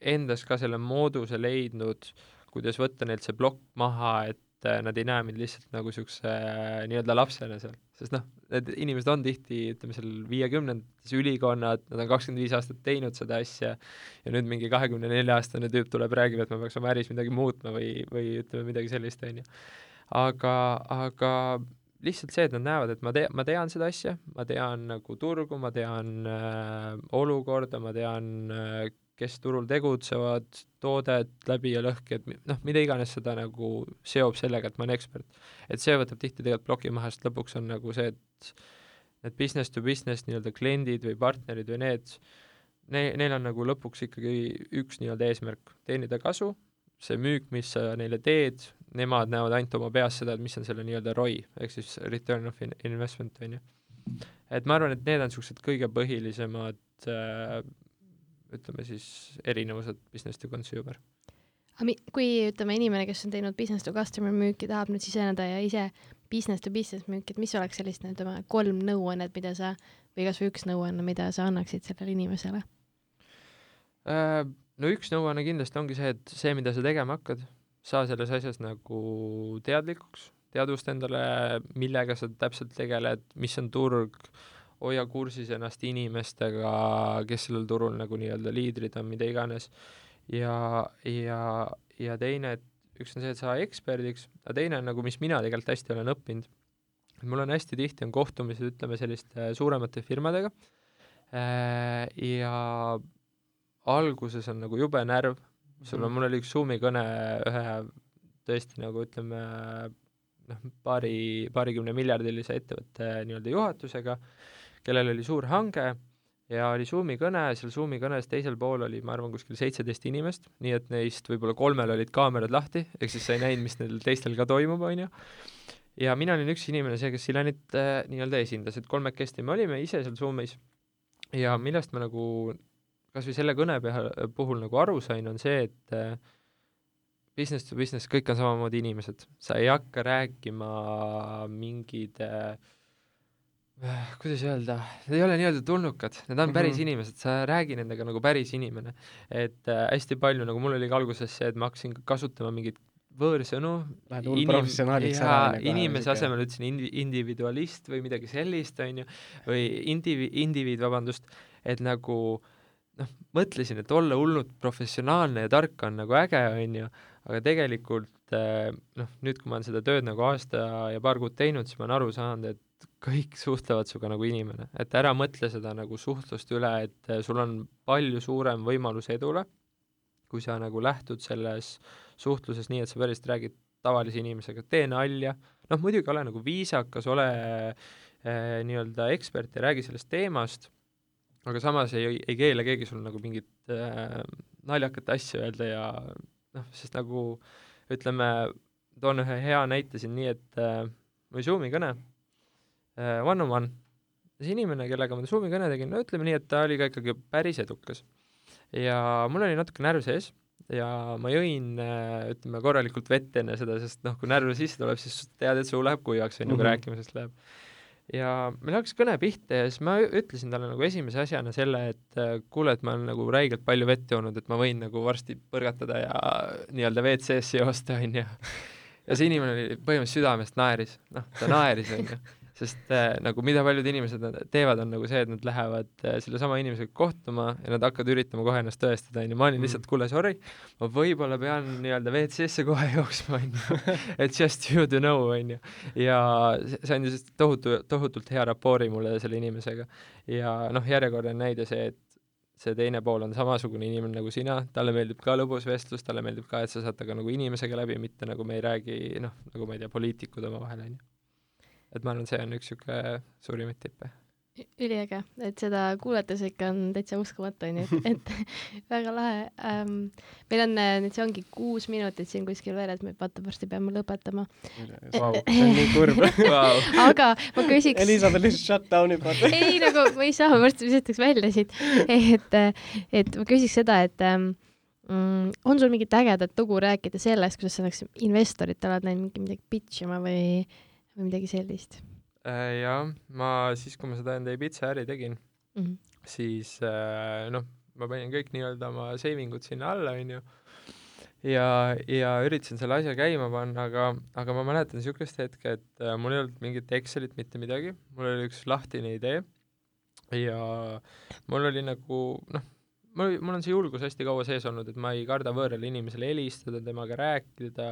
endas ka selle mooduse leidnud, kuidas võtta neilt see plokk maha, et äh, nad ei näe mind lihtsalt nagu niisuguse äh, nii-öelda lapsena seal, sest noh, need inimesed on tihti, ütleme seal viiekümnendates ülikonnad, nad on kakskümmend viis aastat teinud seda asja ja nüüd mingi kahekümne nelja aastane tüüp tuleb, räägib, et ma peaks oma äris midagi muutma või, või ütleme midagi sellist, on ju. aga, aga lihtsalt see, et nad näevad, et ma te-, ma tean seda asja, ma tean nagu turgu, ma tean äh, olukorda, ma tean äh, kes turul tegutsevad, toodet läbi ja lõhki, et noh, mida iganes seda nagu seob sellega, et ma olen ekspert. et see võtab tihti tegelikult ploki maha, sest lõpuks on nagu see, et need business to business nii-öelda kliendid või partnerid või need, ne-, neil on nagu lõpuks ikkagi üks nii-öelda eesmärk, teenida kasu, see müük, mis sa neile teed, nemad näevad ainult oma peas seda, et mis on selle nii-öelda ROI, ehk siis return of investment, on ju. et ma arvan, et need on niisugused kõige põhilisemad äh, ütleme siis erinevused business to consumer. aga kui ütleme, inimene, kes on teinud business to customer müüki, tahab nüüd siseneda ja ise business to business müüki, et mis oleks sellist, ütleme, kolm nõuannet, mida sa, või kas või üks nõuanne, mida sa annaksid sellele inimesele äh,? No üks nõuanne kindlasti ongi see, et see, mida sa tegema hakkad, saa selles asjas nagu teadlikuks, teadvusta endale, millega sa täpselt tegeled, mis on turg, hoia kursis ennast inimestega, kes sellel turul nagu nii-öelda liidrid on, mida iganes, ja, ja, ja teine, et üks on see, et sa eksperdiks, aga teine on nagu, mis mina tegelikult hästi olen õppinud, mul on hästi tihti on kohtumised, ütleme, selliste suuremate firmadega. Äh, ja alguses on nagu jube närv, sul on, mhm. mul oli üks Zoomi kõne ühe tõesti nagu ütleme, noh, paari, paarikümne miljardilise ettevõtte nii-öelda juhatusega, kellel oli suur hange ja oli Zoomi kõne, seal Zoomi kõnes teisel pool oli, ma arvan, kuskil seitseteist inimest, nii et neist võib-olla kolmel olid kaamerad lahti, ehk siis sa ei näinud, mis neil teistel ka toimub, on ju. ja mina olin üks inimene, see, kes Silenit äh, nii-öelda esindas, et kolmekesti me olime ise seal Zoomis ja millest ma nagu kas või selle kõne peal, puhul nagu aru sain, on see, et äh, business to business, kõik on samamoodi inimesed, sa ei hakka rääkima mingid äh, kuidas öelda, need ei ole nii-öelda tulnukad, need on päris mm -hmm. inimesed, sa räägi nendega nagu päris inimene. et äh, hästi palju, nagu mul oli ka alguses see, et ma hakkasin kasutama mingeid võõrsõnu inim-, ja inimese asemel ütlesin indi-, individualist või midagi sellist, on ju, või indivi-, indiviid, vabandust, et nagu noh, mõtlesin, et olla hullult professionaalne ja tark on nagu äge, on ju, aga tegelikult eh, noh, nüüd, kui ma olen seda tööd nagu aasta ja paar kuud teinud, siis ma olen aru saanud, et kõik suhtlevad sinuga nagu inimene, et ära mõtle seda nagu suhtlust üle, et eh, sul on palju suurem võimalus edule, kui sa nagu lähtud selles äh, suhtluses nii, et sa päriselt räägid tavalise inimesega, tee nalja, noh muidugi ole nagu viisakas, ole äh, nii-öelda ekspert ja räägi sellest teemast, aga samas ei, ei keela keegi sul nagu mingit äh, naljakat asja öelda ja noh, sest nagu ütleme, toon ühe hea näite siin nii, et äh, oli Zoomi kõne äh,, one on one, see inimene, kellega ma Zoomi kõne tegin, no ütleme nii, et ta oli ka ikkagi päris edukas. ja mul oli natuke närv sees ja ma jõin, äh, ütleme, korralikult vett enne seda, sest noh, kui närv sisse tuleb, siis tead, et sul läheb kuivaks, on ju, kui mhm. rääkimisest läheb. Ja meil hakkas kõne pihta ja siis ma ütlesin talle nagu esimese asjana selle, et äh, kuule, et ma olen nagu räigelt palju vett joonud, et ma võin nagu varsti põrgatada ja nii-öelda WC-sse joosta, on ju. ja see inimene oli põhimõtteliselt südamest naeris, noh, ta naeris, on ju sest äh, nagu mida paljud inimesed teevad, on nagu see, et nad lähevad äh, sellesama inimesega kohtuma ja nad hakkavad üritama kohe ennast tõestada, onju, ma olin mm. lihtsalt, kuule, sorry, ma võib-olla pean nii-öelda WC-sse kohe jooksma, onju, et just you to know, onju. ja see andis tohutu, tohutult hea rapoori mulle selle inimesega. ja noh, järjekordne näide see, et see teine pool on samasugune inimene nagu sina, talle meeldib ka lõbus vestlus, talle meeldib ka, et sa saad temaga nagu inimesega läbi, mitte nagu me ei räägi, noh, nagu ma ei tea, poliitikud omavahel, onju et ma arvan, see on üks niisugune suurimaid tippe. üliäge, et seda kuulates ikka on täitsa uskumatu, onju, et, et väga lahe ähm,. meil on äh, nüüd, see ongi kuus minutit siin kuskil veel, et me vaata varsti peame lõpetama wow,. see on nii kurb wow. aga ma küsiks. Elizabeth lihtsalt shut down'i paneb ei, nagu ma ei saa, varsti visatakse välja siit. et, et ma küsiks seda, et ähm, mm, on sul mingit ägedat lugu rääkida sellest, kuidas sa näiteks investoritele oled läinud midagi pitch ima või või midagi sellist äh,? jah, ma siis, kui ma seda enda Ibiza äri tegin mm, -hmm. siis äh, noh, ma panin kõik nii-öelda oma saving ud sinna alla, onju, ja, ja üritasin selle asja käima panna, aga, aga ma mäletan niisugust hetke, et äh, mul ei olnud mingit Excelit, mitte midagi, mul oli üks lahtine idee ja mul oli nagu noh, mul, mul on see julgus hästi kaua sees olnud, et ma ei karda võõrale inimesele helistada, temaga rääkida,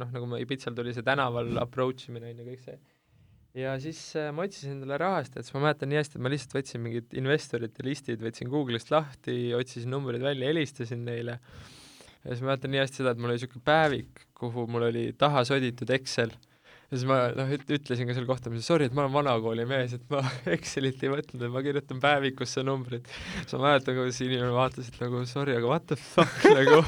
noh, nagu ma Ibitsal tuli see tänaval approach imine on ju, kõik see. ja siis äh, ma otsisin endale rahastajat, siis ma mäletan nii hästi, et ma lihtsalt võtsin mingid investorite listid, võtsin Google'ist lahti, otsisin numbrid välja, helistasin neile. ja siis ma mäletan nii hästi seda, et mul oli niisugune päevik, kuhu mul oli taha soditud Excel ja siis ma noh, ütlesin ka seal kohtumisel, sorry, et ma olen vanakooli mees, et ma Excelit ei võtnud, et ma kirjutan päevikusse numbrid. siis ma mäletan, kuidas inimene vaatas, et nagu sorry, aga what the fuck nagu,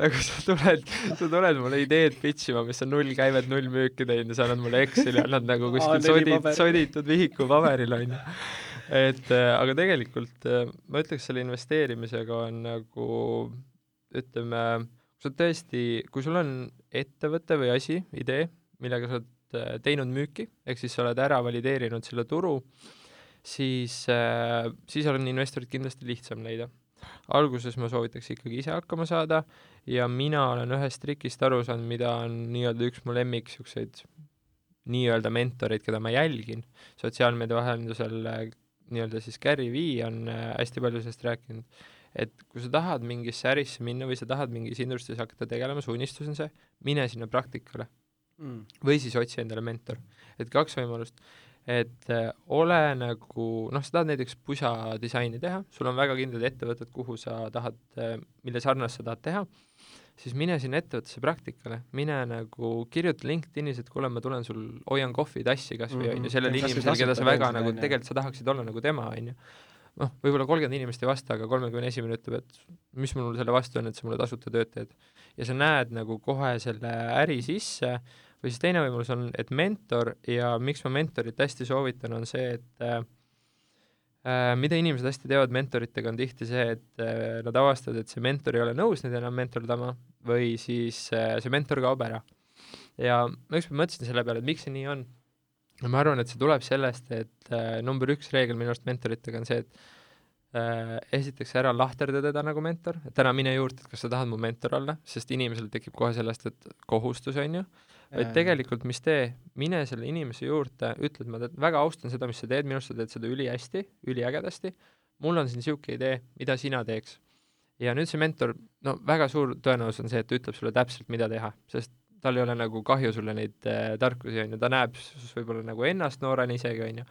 nagu sa tuled, sa tuled mulle ideed pitch ima, mis on null käivet, null müüki teinud ja sa annad mulle Exceli, annad nagu kuskil sodid, soditud vihiku paberil onju. et äh, aga tegelikult äh, ma ütleks, selle investeerimisega on nagu ütleme, kui sa tõesti, kui sul on ettevõte või asi, idee millega sa oled äh, teinud müüki, ehk siis sa oled ära valideerinud selle turu, siis, äh, siis on investorit kindlasti lihtsam leida. alguses ma soovitaks ikkagi ise hakkama saada ja mina olen ühest trikist aru saanud, mida on nii-öelda üks mu lemmik niisuguseid nii-öelda mentoreid, keda ma jälgin sotsiaalmeedia vahendusel, äh, nii-öelda siis Gary Vee on hästi palju sellest rääkinud, et kui sa tahad mingisse ärisse minna või sa tahad mingis industry's hakata tegelema, su unistus on see, mine sinna praktikale mm. või siis otsi endale mentor. et kaks võimalust, et äh, ole nagu, noh, sa tahad näiteks pusa disaini teha, sul on väga kindlad ettevõtted, kuhu sa tahad äh,, mille sarnast sa tahad teha, siis mine sinna ettevõttesse praktikale, mine nagu kirjuta LinkedInis, et kuule, ma tulen sul, hoian kohvitassi kas või, on ju, sellele inimesele, keda sa väga nagu, tegelikult sa tahaksid olla nagu tema, on ju noh, võib-olla kolmkümmend inimest ei vasta, aga kolmekümne esimene ütleb, et mis mul selle vastu on, et sa mulle tasuta tööd teed. ja sa näed nagu kohe selle äri sisse, või siis teine võimalus on, et mentor ja miks ma mentorit hästi soovitan, on see, et äh, äh, mida inimesed hästi teevad mentoritega, on tihti see, et äh, nad avastavad, et see mentor ei ole nõus neid enam mentordama või siis äh, see mentor kaob ära. ja ma ükspäev mõtlesin selle peale, et miks see nii on. ma arvan, et see tuleb sellest, et äh, number üks reegel minu arust mentoritega on see, et äh, esiteks ära lahterda teda nagu mentor, et ära mine juurde, et kas sa tahad mu mentor olla, sest inimesel tekib kohe sellest, et kohustus, on ju vaid tegelikult, mis tee, mine selle inimese juurde, ütle, et ma tead, väga austan seda, mis sa teed, minu arust sa teed seda ülihästi, üliägedasti, mul on siin niisugune idee, mida sina teeks? ja nüüd see mentor, no väga suur tõenäosus on see, et ta ütleb sulle täpselt, mida teha, sest tal ei ole nagu kahju sulle neid äh, tarkusi, on ju, ta näeb sinus võib-olla nagu ennast noorena isegi, on ju,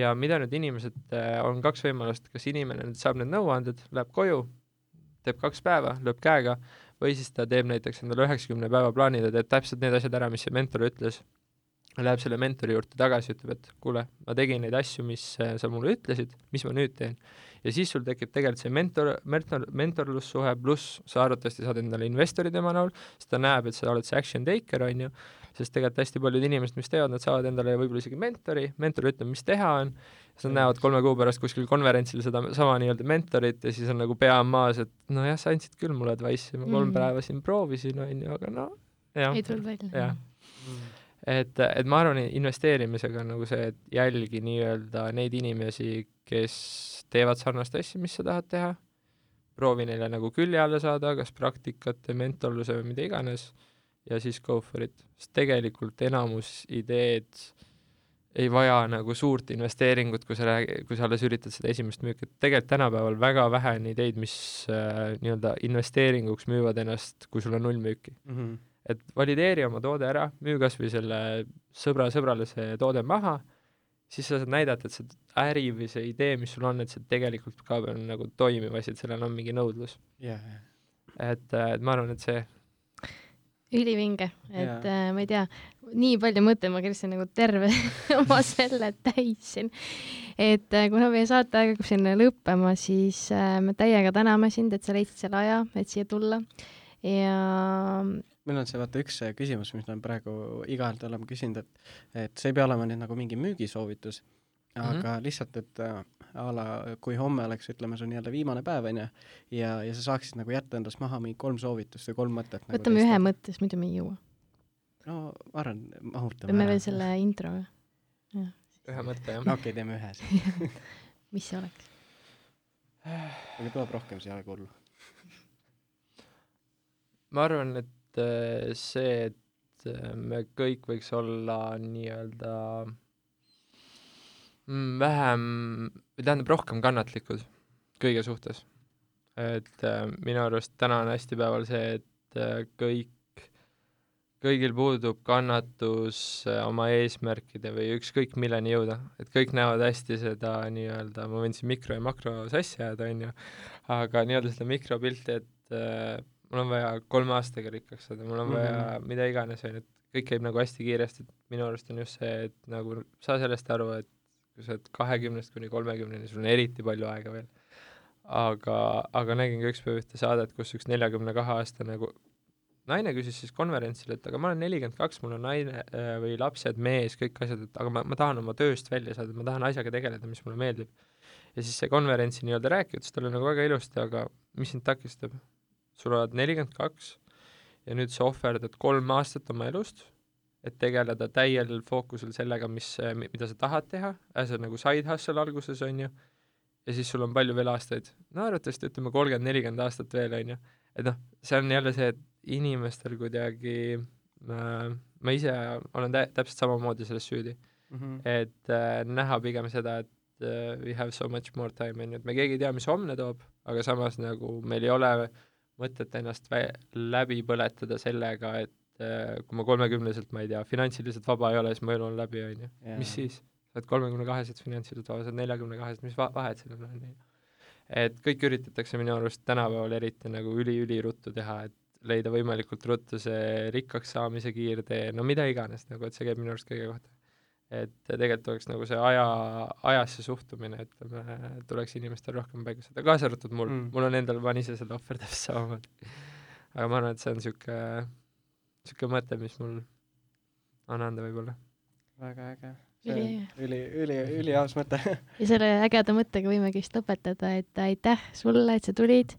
ja mida nüüd inimesed äh,, on kaks võimalust, kas inimene nüüd saab need nõuanded, läheb koju, teeb kaks päeva, lööb käega, või siis ta teeb näiteks endale üheksakümne päeva plaani, ta teeb täpselt need asjad ära, mis see mentor ütles, läheb selle mentori juurde tagasi, ütleb, et kuule, ma tegin neid asju, mis äh, sa mulle ütlesid, mis ma nüüd teen. ja siis sul tekib tegelikult see mentor, mentor, mentorlussuhe, pluss sa arvatavasti saad endale investori tema näol, sest ta näeb, et sa oled see action taker, on ju, sest tegelikult hästi paljud inimesed, mis teevad, nad saavad endale võib-olla isegi mentori, mentor ütleb, mis teha on, siis nad näevad kolme kuu pärast kuskil konverentsil seda sama nii-öelda mentorit ja siis on nagu pea on maas, et nojah, sa andsid küll mulle advice'i, ma kolm mm. päeva siin proovisin, on ju, aga no jah. ei tulnud välja. mm. et, et ma arvan, investeerimisega on nagu see, et jälgi nii-öelda neid inimesi, kes teevad sarnast asja, mis sa tahad teha, proovi neile nagu külje alla saada, kas praktikate, mentorluse või mida iganes, ja siis go for it. sest tegelikult enamus ideed ei vaja nagu suurt investeeringut, kui sa räägi-, kui sa alles üritad seda esimest müüki, et tegelikult tänapäeval väga vähe on ideid, mis äh, nii-öelda investeeringuks müüvad ennast, kui sul on null müüki mm. -hmm. et valideeri oma toode ära, müü kas või selle sõbra sõbrale see toode maha, siis sa saad näidata, et see äri või see idee, mis sul on, et see tegelikult ka on nagu toimiv asi, et sellel on mingi nõudlus yeah,. Et, äh, et ma arvan, et see ülivinge, et äh, ma ei tea, nii palju mõtteid ma kirjutasin nagu terve oma selle täis siin. et äh, kuna meie saateaeg hakkab siin lõppema, siis äh, me täiega täname sind, et sa leidsid selle aja, et siia tulla. Ja meil on see vaata üks küsimus, mis me praegu igalt oleme küsinud, et et see ei pea olema nüüd nagu mingi müügisoovitus, aga mm -hmm. lihtsalt, et äh, a la kui homme oleks, ütleme, su nii-öelda viimane päev, on ju, ja, ja sa saaksid nagu jätta endast maha mingi kolm soovitust või kolm mõtet nagu võtame ühe mõtte, sest muidu me ei jõua. no ma arvan, mahutame teeme veel selle intro või? ühe mõtte, jah? no okei okay,, teeme ühe siis mis see oleks? aga tuleb rohkem, see ei ole hullu. ma arvan, et äh, see, et äh, me kõik võiks olla nii-öelda mm, vähem, või tähendab, rohkem kannatlikud kõige suhtes. et äh, minu arust täna on hästi päeval see, et äh, kõik, kõigil puudub kannatus äh, oma eesmärkide või ükskõik milleni jõuda, et kõik näevad hästi seda nii-öelda, ma võin siin mikro ja makro sassi ajada, on ju, aga nii-öelda seda mikropilti, et äh, mul on vaja kolme aastaga rikkaks saada, mul on vaja mm -hmm. mida iganes, on ju, et kõik käib nagu hästi kiiresti, et minu arust on just see, et nagu saa sellest aru, et kui sa oled kahekümnest kuni kolmekümneni, sul on eriti palju aega veel. aga, aga nägin ka ükspäev ühte saadet, kus üks neljakümne kahe aastane nagu naine küsis siis konverentsil, et aga ma olen nelikümmend kaks, mul on naine äh, või lapsed, mees, kõik asjad, et aga ma, ma tahan oma tööst välja saada, ma tahan asjaga tegeleda, mis mulle meeldib. ja siis see konverentsi nii-öelda rääkija ütles talle nagu väga ilusti, aga mis sind takistab? sul oled nelikümmend kaks ja nüüd sa ohverdad kolm aastat oma elust et tegeleda täiel fookusel sellega, mis, mida sa tahad teha, as a nagu side hustle alguses, on ju, ja siis sul on palju veel aastaid, no arvatavasti ütleme kolmkümmend, nelikümmend aastat veel, on ju, et noh, see on jälle see, et inimestel kuidagi äh, ma ise olen tä-, täpselt samamoodi selles süüdi mm. -hmm. et äh, näha pigem seda, et äh, we have so much more time, on ju, et me keegi ei tea, mis homne toob, aga samas nagu meil ei ole mõtet ennast vä-, läbi põletada sellega, et et kui ma kolmekümneselt, ma ei tea, finantsiliselt vaba ei ole, siis mu elu on läbi, on ju. mis siis? sa oled kolmekümne kaheselt finantsiliselt vaba, sa oled neljakümne kaheselt, mis va-, vahet sellel on, on ju. et kõik üritatakse minu arust tänapäeval eriti nagu üli-üliruttu teha, et leida võimalikult ruttu see rikkaks saamise kiirtee, no mida iganes nagu, et see käib minu arust kõige kohta. et tegelikult oleks nagu see aja, ajasse suhtumine, ütleme, tuleks inimestel rohkem paika saada, kaasa arvatud mul mm., mul on endal, ma olen ise seda ohver täpselt samamoodi. aga ma arvan, et see on niisugune niisugune mõte, mis mul on anda võib-olla. väga äge. see on üli, üli, üliaus mõte. ja selle ägeda mõttega võimegi vist lõpetada, et aitäh sulle, et sa tulid.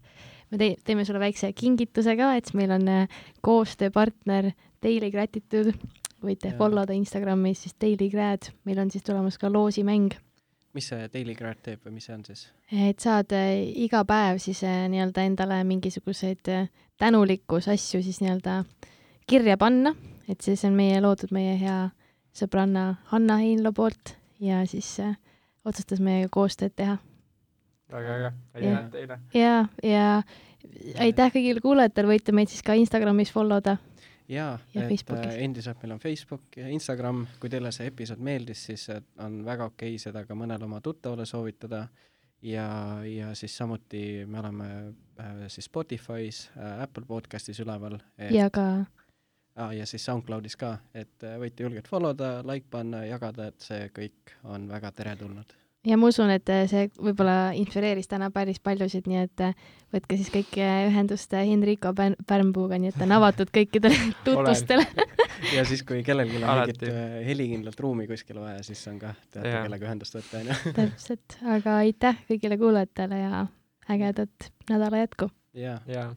me tei-, teeme sulle väikse kingituse ka, et meil on äh, koostööpartner Daily Gratitude. võite follow da Instagramis siis Daily Grad, meil on siis tulemas ka loosimäng, mis see Daily Grad teeb või mis see on siis? et saad äh, iga päev siis äh, nii-öelda endale mingisuguseid äh, tänulikkusasju siis nii-öelda kirja panna, et siis on meie loodud meie hea sõbranna Hanna Heinlo poolt ja siis äh, otsustas meiega koostööd teha. Väga äge, aitäh teile. ja, ja aitäh kõigile kuulajatele, võite meid siis ka Instagramis follow da. jaa, Ja et äh, endiselt meil on Facebook ja Instagram, kui teile see episood meeldis, siis äh, on väga okei seda ka mõnele oma tuttavale soovitada. Ja, ja siis samuti me oleme äh, siis Spotify's äh,, Apple podcastis üleval et, ja ka ah, ja siis SoundCloudis ka, et äh, võite julgelt follow da, like panna, jagada, et see kõik on väga teretulnud. ja ma usun, et äh, see võib-olla inspireeris täna päris paljusid, nii et äh, võtke siis kõik ühendust Henrico Pärnpuuga, nii et ta on avatud kõikidele tutvustele. ja siis, kui kellelgi on mingit helikindlat ruumi kuskil vaja, siis on ka, teate kellega ühendust võtta, onju. täpselt, aga aitäh kõigile kuulajatele ja ägedat nädala jätku. jaa, jaa